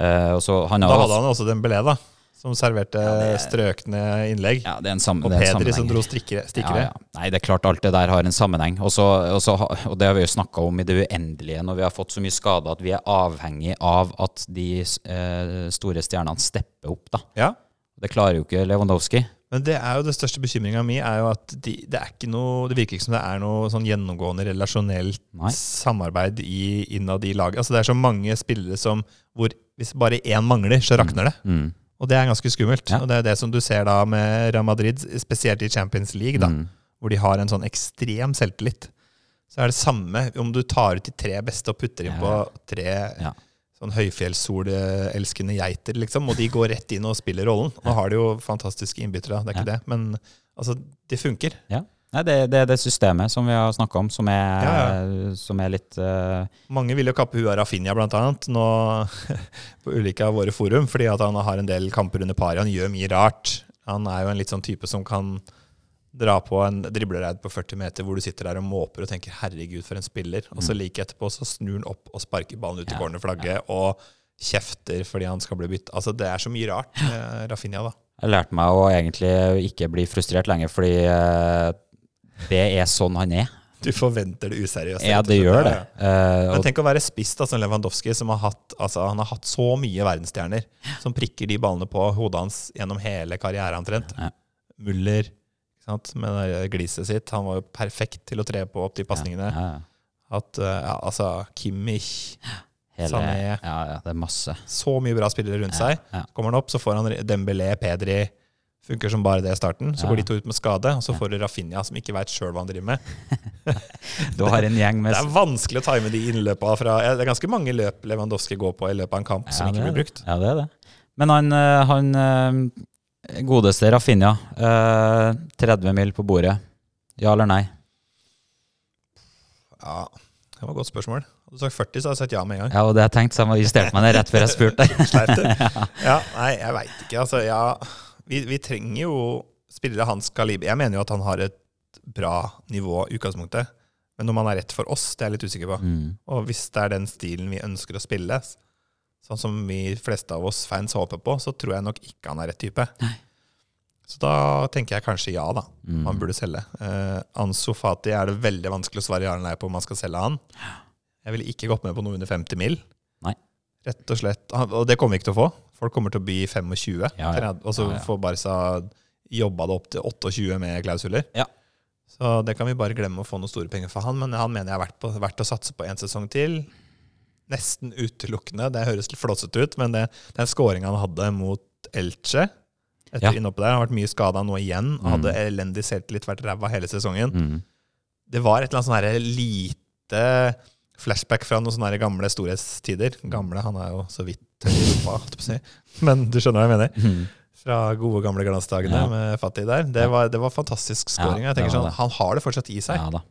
A: Eh,
B: så, han da hadde han også Dembélé, da. Som serverte ja, strøkne innlegg.
A: Ja, det er en sammen,
B: og Pedri som dro stikkere.
A: Ja, Nei, det er klart alt det der har en sammenheng. Også, også, og det har vi jo snakka om i det uendelige når vi har fått så mye skade at vi er avhengig av at de eh, store stjernene stepper opp. da. Ja. Det klarer jo ikke Lewandowski.
B: Men det er jo det største bekymringa mi, er jo at de, det er ikke noe Det virker ikke som det er noe sånn gjennomgående relasjonelt Nei. samarbeid i, innad i laget. Altså Det er så mange spillere som hvor hvis bare én mangler, så rakner det. Mm. Mm. Og det er ganske skummelt. Ja. Og det er det som du ser da med Real Madrid, spesielt i Champions League, da, mm. hvor de har en sånn ekstrem selvtillit. Så er det samme om du tar ut de tre beste og putter inn ja. på tre ja sånn høyfjellssolelskende geiter, liksom. Og de går rett inn og spiller rollen. Nå har de jo fantastiske innbyttere, det er ikke
A: Ja.
B: det. Men altså, det funker.
A: Ja. Nei, det, det er det systemet som vi har snakka om, som er,
B: Ja,
A: som er litt uh...
B: Mange vil jo kappe huet av Rafinha, blant annet, nå (laughs) på ulike av våre forum, fordi at han har en del kamper under paret. Han gjør mye rart. Han er jo en litt sånn type som kan dra på en driblereid på 40 meter hvor du sitter der og måper og tenker 'herregud, for en spiller', og så like etterpå så snur han opp og sparker ballen ut i
A: Ja,
B: cornerflagget og kjefter fordi han skal bli bytta. Altså, det er så mye rart med Rafinha, da.
A: Jeg lærte meg å egentlig ikke bli frustrert lenger, fordi eh, det er sånn han er.
B: Du forventer det useriøse.
A: Ja, det gjør
B: Ja,
A: det.
B: ja.
A: Eh,
B: Men tenk å være spiss da, som Lewandowski, som har hatt, altså, han har hatt så mye verdensstjerner som prikker de ballene på hodet hans gjennom hele karrieren omtrent.
A: Ja.
B: Muller? Med det gliset sitt. Han var jo perfekt til å tre på opp de pasningene.
A: ja, ja.
B: At, eh, ja, altså, Kimmich
A: Hele,
B: Sané.
A: ja, ja, det er masse.
B: Så mye bra spillere rundt seg. Kommer han opp, så får han Dembélé, Pedri Funker som bare det i starten. Så går de to ut med skade, og så får du Rafinha, som ikke veit sjøl hva han driver med. (laughs)
A: Du har en gjeng med
B: Det er vanskelig å time de innløpa fra Det er ganske mange løp Lewandowski går på i løpet av en kamp som ikke blir brukt.
A: det. Ja, det er det. Men han, eh, han eh, godeste Rafinha, eh, 30 mil på bordet. Ja eller nei?
B: Ja, Det var et godt spørsmål. Hadde du sagt 40, så hadde jeg sagt ja med en gang.
A: Ja, og det jeg tenkte, så jeg justerte meg ned rett før jeg spurte. (laughs) (laughs)
B: ja. Ja, nei, jeg veit ikke. Altså, ja, vi, vi trenger jo spillere hans kaliber. Jeg mener jo at han har et bra nivå i utgangspunktet. Men om han er rett for oss, det er jeg litt usikker på.
A: Mm.
B: Og hvis det er den stilen vi ønsker å spille, sånn som vi fleste av oss fans håper på, så tror jeg nok ikke han er rett type. Så da tenker jeg kanskje ja, da.
A: Mm.
B: Han burde selge. Uh, Ansu Fati er det veldig vanskelig å svare ja eller nei på om man skal selge han. Jeg ville ikke gått med på noe under 50 mil.
A: Nei.
B: Rett og slett. Og det kommer vi ikke til å få. Folk kommer til å bli 25,
A: Ja, ja.
B: 30, og så
A: ja.
B: får Barca jobba det opp til 28 med klausuler.
A: Ja.
B: Så det kan vi bare glemme å få noen store penger for han, men han mener jeg er verdt, på, verdt å satse på en sesong til. Nesten utelukkende. Det høres litt flåsete ut, men det, den scoringa han hadde mot Elche etter
A: Ja.
B: innhoppet der Han har vært mye skada nå igjen. og
A: Mm.
B: Hadde elendig selvtillit, vært ræva hele sesongen.
A: Mm.
B: Det var et eller annet sånn her lite flashback fra noen sånne gamle storhetstider. Gamle, han er jo så vidt tørr. (laughs) Men du skjønner hva jeg mener?
A: Mm.
B: Fra gode, gamle glansdagene
A: Ja.
B: med Fatih der. Det var, det var fantastisk scoring.
A: Ja,
B: sånn, Han har det fortsatt i seg.
A: Ja da.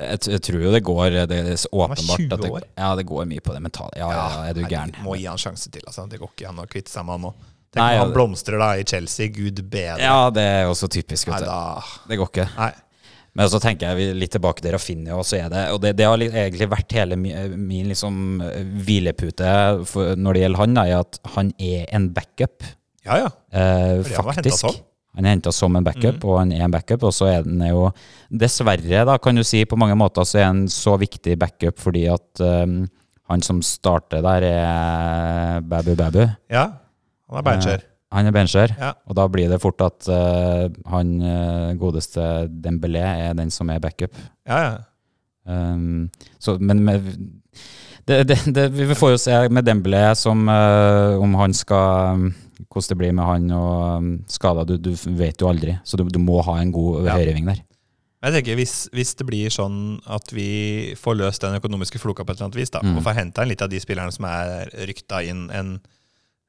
A: Jeg, jeg tror jo det går Det er så
B: var
A: åpenbart
B: 20
A: at det, ja, det går mye på det mentale. Ja, ja, ja er du gæren?
B: Må gi han sjanse til. altså. Det går ikke an å kvitte seg med han nå. Tenk om han blomstrer da i Chelsea. Gud bedre.
A: Ja, det er også typisk.
B: Nei,
A: Det går ikke.
B: nei.
A: Men så tenker jeg litt tilbake til Rafinha, og så er det Og det, det har egentlig vært hele min liksom eh, hvilepute for, når det gjelder han, da, er at han er en backup,
B: Ja, ja.
A: eh, faktisk. Han er henta som en backup,
B: mm.
A: og han er en backup. Og så er den jo Dessverre, da, kan du si, på mange måter så er han så viktig backup fordi at um, han som starter der, er Babu Babu.
B: ja. Han er bencher.
A: Han er bencher,
B: Ja.
A: og da blir det fort at uh, han eh, godeste Dembélé er den som er backup.
B: Ja, ja.
A: Um, så, men med, det, det, det, vi får jo se med Dembélé som eh, om han skal Hvordan det blir med han og um, skader. Du, du vet jo aldri. Så du, du må ha en god
B: Ja.
A: høyreving der.
B: Jeg tenker hvis, hvis det blir sånn at vi får løst den økonomiske floka på et eller annet vis, da,
A: Mm.
B: og får henta inn litt av de spillerne som er rykta inn, en,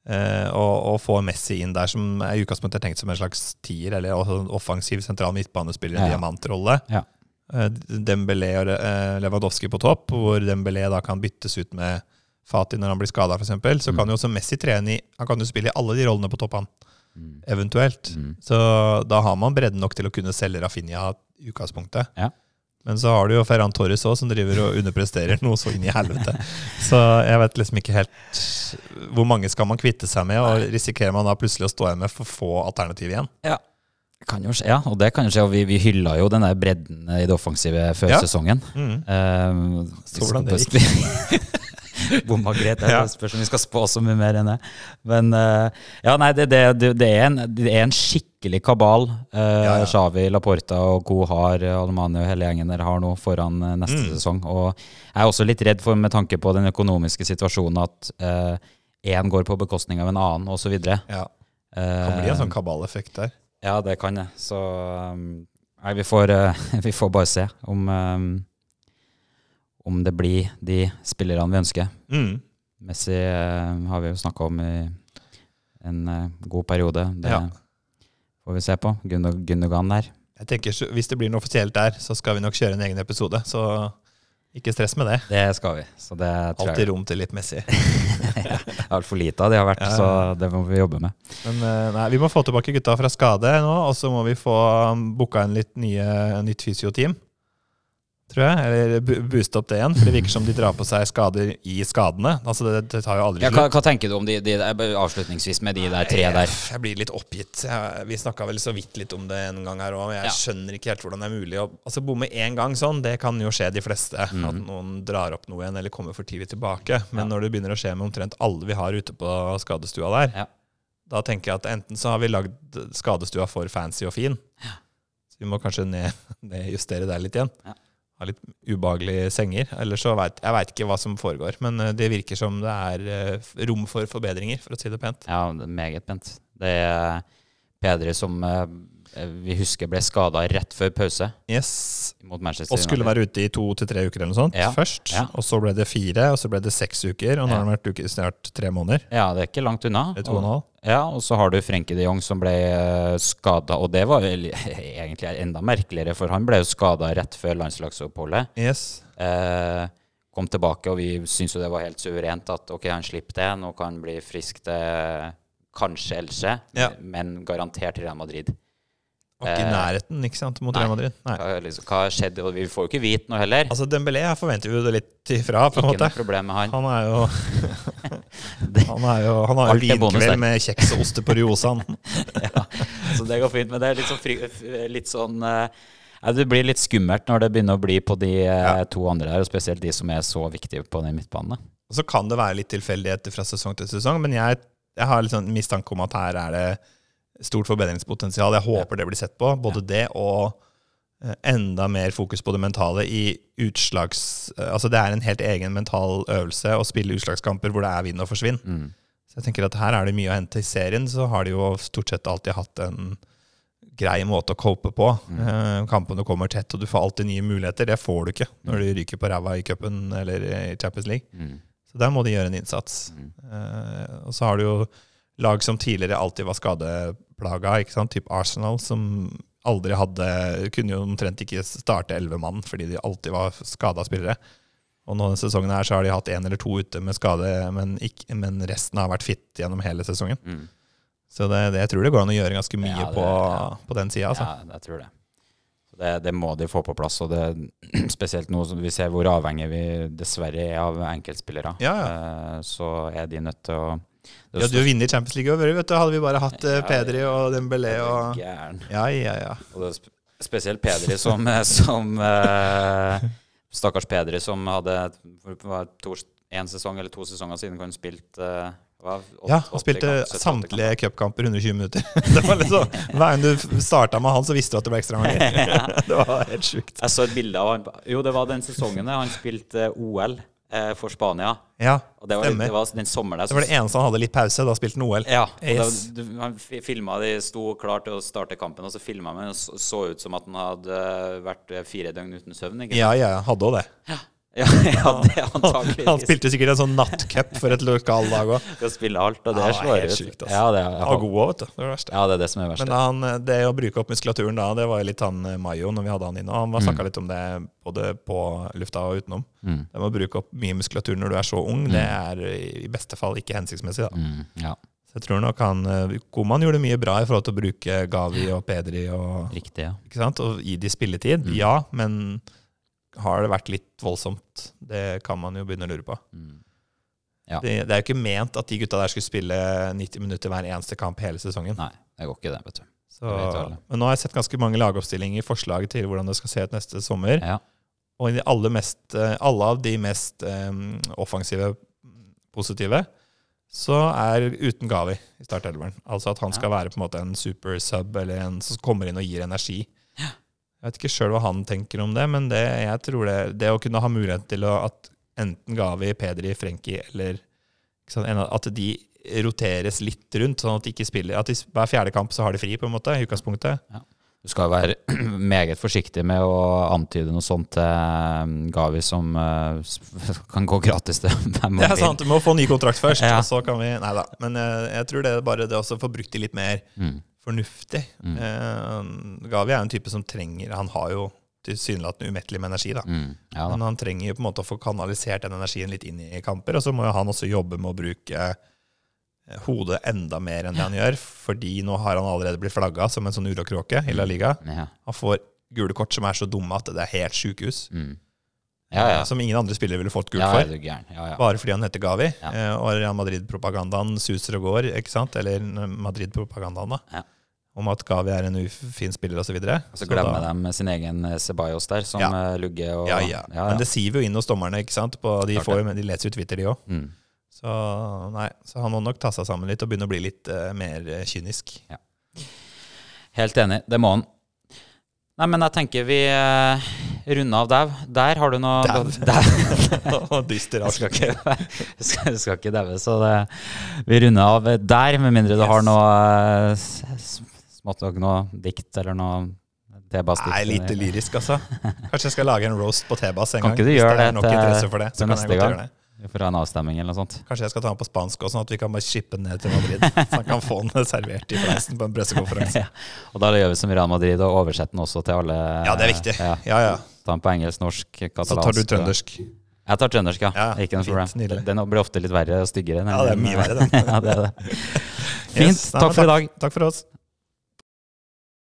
B: eh, og, og får Messi inn der, som er i utgangspunktet er tenkt som en slags tier, eller også en offensiv sentral midtbanespiller,
A: ja.
B: diamantrolle.
A: Ja.
B: Eh, Dembélé og eh, Lewandowski på topp, hvor Dembélé da kan byttes ut med Fati når han blir skada, f.eks. Så
A: Mm.
B: kan jo også Messi trene i Han kan jo spille i alle de rollene på topp, han.
A: Mm.
B: Eventuelt.
A: Mm.
B: Så da har man bredden nok til å kunne selge Rafinha i utgangspunktet.
A: Ja.
B: Men så har du jo Ferran Torres òg, som driver og underpresterer noe så inn i helvete. (laughs) Så jeg vet liksom ikke helt Hvor mange skal man kvitte seg med, og risikerer man da plutselig å stå igjen med for få alternativ igjen?
A: Kan jo skje, ja, og det kan jo skje. Og vi, vi hylla jo den der bredden i det offensive før
B: Ja.
A: sesongen.
B: Mm.
A: Um,
B: Så hvordan det (laughs) (laughs)
A: Bomma greit.
B: Det
A: spørs om vi skal spå så mye mer enn det. Men uh, ja, nei, det, det, det, det, er en, det er en skikkelig kabal uh,
B: Ja, ja.
A: Xavi, Laporta og co. har, eh, og hele gjengen der har nå foran neste
B: Mm.
A: sesong. Og jeg er også litt redd for, med tanke på den økonomiske situasjonen, at én går på bekostning av en annen, osv.
B: Ja, kan bli en sånn kabaleffekt der.
A: Ja, det kan det. Så um, nei, vi får, (laughs) vi får bare se om, um, om det blir de spillerne vi ønsker.
B: Mm.
A: Messi eh, har vi jo snakka om i en eh, god periode. Det
B: Ja.
A: får vi se på. Gundo- Gundogan der.
B: Jeg tenker, Hvis det blir noe offisielt der, så skal vi nok kjøre en egen episode. Så ikke stress med det.
A: Det skal vi. Så det
B: Alltid rom til litt Messi. (laughs)
A: altfor lite av det har vært,
B: Ja, ja.
A: så det må vi jobbe med.
B: Men eh, nei, vi må få tilbake gutta fra skade nå, og så må vi få um, booka en litt nye, nytt fysioteam. Tror jeg. Eller booste opp det igjen. For det virker som de drar på seg skader i skadene. Altså det, det tar jo aldri
A: Ja, hva, hva tenker du om de, de der, avslutningsvis med de der tre der?
B: jeg blir litt oppgitt. Jeg, vi snakka vel så vidt litt om det en gang her òg. Jeg
A: Ja.
B: skjønner ikke helt hvordan det er mulig å altså, bomme én gang sånn. Det kan jo skje de fleste. At
A: Mhm.
B: noen drar opp noe igjen eller kommer for tidlig tilbake. Men
A: Ja.
B: når det begynner å skje med omtrent alle vi har ute på skadestua der,
A: Ja.
B: da tenker jeg at enten så har vi lagd skadestua for fancy og fin, så vi må kanskje ned, (laughs) nedjustere der litt igjen.
A: Ja.
B: Ha litt ubehagelige senger. Eller så vet, jeg vet ikke hva som foregår. Men eh, det virker som det er eh, rom for forbedringer, for å si det pent.
A: Ja, det er meget pent. Det er Pedri som eh, vi husker ble skada rett før pause
B: Yes.
A: mot Manchester
B: Og skulle være ute i to til tre uker eller noe sånt
A: Ja.
B: først.
A: Ja.
B: Og så ble det fire, og så ble det seks uker. Og nå har han vært uke, snart tre måneder.
A: Ja, det er ikke langt unna.
B: Det er to og en halv.
A: Ja, og så har du Frenkie de Jong som ble skada, og det var vel (laughs) egentlig enda merkeligere, for han ble jo skada rett før landslagsoppholdet.
B: Yes.
A: Eh, kom tilbake, og vi syntes jo det var helt suverent at ok, han slipper det, nå kan han bli frisk til kanskje Else,
B: Ja.
A: men garantert Real Madrid.
B: Var ikke i
A: Eh,
B: nærheten ikke sant, mot. Real Madrid. Nei.
A: Liksom, hva skjedde? Og vi får jo ikke vite noe heller.
B: Altså Dembélé her forventer vi det litt ifra, på en
A: ikke
B: måte.
A: noe problem med han.
B: Han er jo (laughs) Han, er jo, han har jo vinkveld med kjeks og oste på Riosan. (laughs)
A: ja, så det går fint. Men det er litt sånn, fri, litt sånn eh, ja, Det blir litt skummelt når det begynner å bli på de eh,
B: Ja.
A: to andre der, og spesielt de som er så viktige på den midtbanen.
B: Og så kan det være litt tilfeldigheter fra sesong til sesong, men jeg, jeg har litt sånn mistanke om at her er det stort forbedringspotensial. Jeg håper det blir sett på. Både det og eh, enda mer fokus på det mentale i utslags... eh, Altså det er en helt egen mental øvelse å spille utslagskamper hvor det er vinn og forsvinn.
A: Mm.
B: Så jeg tenker at her er det mye å hente. I serien så har de jo stort sett alltid hatt en grei måte å cope på. Eh, kampene kommer tett, og du får alltid nye muligheter. Det får du ikke når du ryker på ræva i cupen eller i Champions League.
A: Mm.
B: Så der må de gjøre en innsats.
A: Mm.
B: Eh, og så har du jo lag som tidligere alltid var skadeplaga, ikke sant? typ Arsenal, som aldri hadde Kunne jo omtrent ikke starte elleve mann fordi de alltid var skada spillere. Og nå denne sesongen her så har de hatt én eller to ute med skade, men, ikke, men resten har vært fitt gjennom hele sesongen.
A: Mm.
B: Så det, det, jeg tror det går an å gjøre ganske mye
A: Ja, det-
B: på,
A: ja.
B: på den sida. Altså.
A: Ja, jeg tror det. Så det, det må de få på plass. Og det, (clears throat) spesielt nå som vi ser hvor avhengig vi dessverre er av enkeltspillere,
B: Ja,
A: eh, så er de nødt til å
B: De du vinner Champions League over, vet du. Hadde vi bare hatt eh,
A: Ja,
B: Pedri og Dembélé og. Ja, ja, ja.
A: Og det er sp spesielt Pedri som, (laughs) som uh, Stakkars Pedri som hadde én en sesong eller to sesonger siden han spilte uh, hva, åt-
B: Ja,
A: 80
B: han spilte
A: kamp-
B: samtlige cupkamper 120 minutter. (laughs) Det var liksom, Hver gang du starta med han, så visste du at det ble ekstraomganger. (laughs) Det var helt sjukt.
A: Jeg så et bilde av han Jo, det var den sesongen han spilte OL eh, for Spania.
B: Ja,
A: Og det var,
B: Stemmer.
A: det var den sommeren der.
B: Det var det eneste han hadde litt pause. Da spilte han OL.
A: Ja,
B: Yes.
A: da, han fi- filma de sto klar til å starte kampen, og så filma han og så, ut som at han hadde vært eh, fire døgn uten søvn. Ikke?
B: Ja, ja, hadde òg det.
A: Ja, (laughs) ja, det antakeligvis.
B: Han spilte sikkert en sånn nattcup for et lokallag òg. (laughs)
A: Skal spille alt, og det
B: Ja,
A: slår
B: helt sykt, altså.
A: Ja, det er,
B: og god òg, vet du. Det er verste.
A: ja, det er det som er verste.
B: Men han, det å bruke opp muskulaturen da, det var jo litt han eh, Mayo når vi hadde han inne. Han var snakka litt om det både på lufta og utenom.
A: Mm.
B: Det med å bruke opp mye muskulatur når du er så ung, det er i beste fall ikke hensiktsmessig. da.
A: Mm, ja,
B: Så jeg tror nok han eh, Koman gjorde mye bra i forhold til å bruke Gavi og Pedri og,
A: riktig. ja.
B: ikke sant? og gi de spilletid.
A: Mm.
B: Ja, men har det vært litt voldsomt? Det kan man jo begynne å lure på.
A: Mm. Ja.
B: Det, det er jo ikke ment at de gutta der skulle spille 90 minutter hver eneste kamp hele sesongen.
A: Nei, det går ikke det, vet du.
B: Så,
A: det
B: men nå har jeg sett ganske mange lagoppstillinger, i forslag til hvordan det skal se ut neste sommer.
A: Ja.
B: Og i alle, mest, eh, alle av de mest um, offensive positive, så er uten Gavi i startelveren. Altså at han skal være på en måte en super sub, eller en som kommer inn og gir energi. Jeg vet ikke sjøl hva han tenker om det, men det, jeg tror det, det å kunne ha mulighet til å, at enten Gavi, Pedri, Frenki eller sant, At de roteres litt rundt, sånn at de ikke spiller At de, hver fjerde kamp så har de fri, på en måte, i utgangspunktet.
A: Du skal være (clears throat) meget forsiktig med å antyde noe sånt til um, Gavi som uh, (laughs) kan gå gratis til (laughs) hvem
B: Det er sant, du må få ny kontrakt først,
A: Ja.
B: og så kan vi Nei da. Men eh, jeg tror det er bare det å få brukt de litt mer
A: Mm.
B: Fornuftig.
A: Mm.
B: Eh, Gavi er en type som trenger Han har jo tilsynelatende umettelig med energi, da.
A: Mm. Ja da.
B: Men han trenger jo på en måte å få kanalisert den energien litt inn i kamper, og så må jo han også jobbe med å bruke eh, hodet enda mer enn det han gjør, fordi nå har han allerede blitt flagga som en sånn urokråke i La Liga.
A: Ja.
B: Han får gule kort som er så dumme at det er helt sjukehus.
A: Mm. Ja, ja.
B: Som ingen andre spillere ville fått gult for. Bare fordi han heter Gavi. Eh, og Real Madrid-propagandaen suser og går, ikke sant? Eller Madrid-propagandaen, da.
A: Ja.
B: Om at Gavi er en ufin spiller, osv.
A: Og så så glemmer de sin egen eh, Ceballos der, som eh, lugger og
B: Ja, ja.
A: ja,
B: Men det siver jo inn hos dommerne, ikke sant? På, de, får, de leser jo Twitter, de òg.
A: Mm.
B: Så nei, så han må nok ta seg sammen litt og begynne å bli litt uh, mer kynisk.
A: Helt enig, det må han. Nei, men jeg tenker vi uh, runder av dau. Der har du noe
B: Dau. (laughs) (laughs) Og Dyster avslutning.
A: ikke, (laughs) jeg skal, skal ikke daue, så det, vi runder av der, med mindre du
B: Yes.
A: har noe eh, smått og noe dikt eller noe T-bass-dikt.
B: Nei, lite lyrisk, altså. Kanskje jeg skal lage en roast på Tebas en
A: Kan
B: gang.
A: ikke du
B: Hvis
A: gjøre
B: det er
A: det
B: nok interesse for det, så kan jeg godt
A: gang?
B: gjøre det.
A: For å ha en avstemning eller noe sånt.
B: Kanskje jeg skal ta den på spansk også, sånn at vi kan bare shippe den ned til Madrid. Så han kan få den servert i fleisen på en pressekonferanse. (laughs)
A: Ja. Og da gjør vi som Real Madrid og oversetter den også til alle.
B: Ja, det er viktig.
A: Ja,
B: Ja, ja.
A: ta den på engelsk, norsk, katalansk.
B: Så tar du trøndersk.
A: Jeg tar trøndersk, ja.
B: Ja,
A: ikke noe problem. Den blir ofte litt verre og styggere.
B: Ja, det er mye verre, den. (laughs)
A: ja, det er det. Fint.
B: Yes,
A: Takk for i dag.
B: Takk for oss.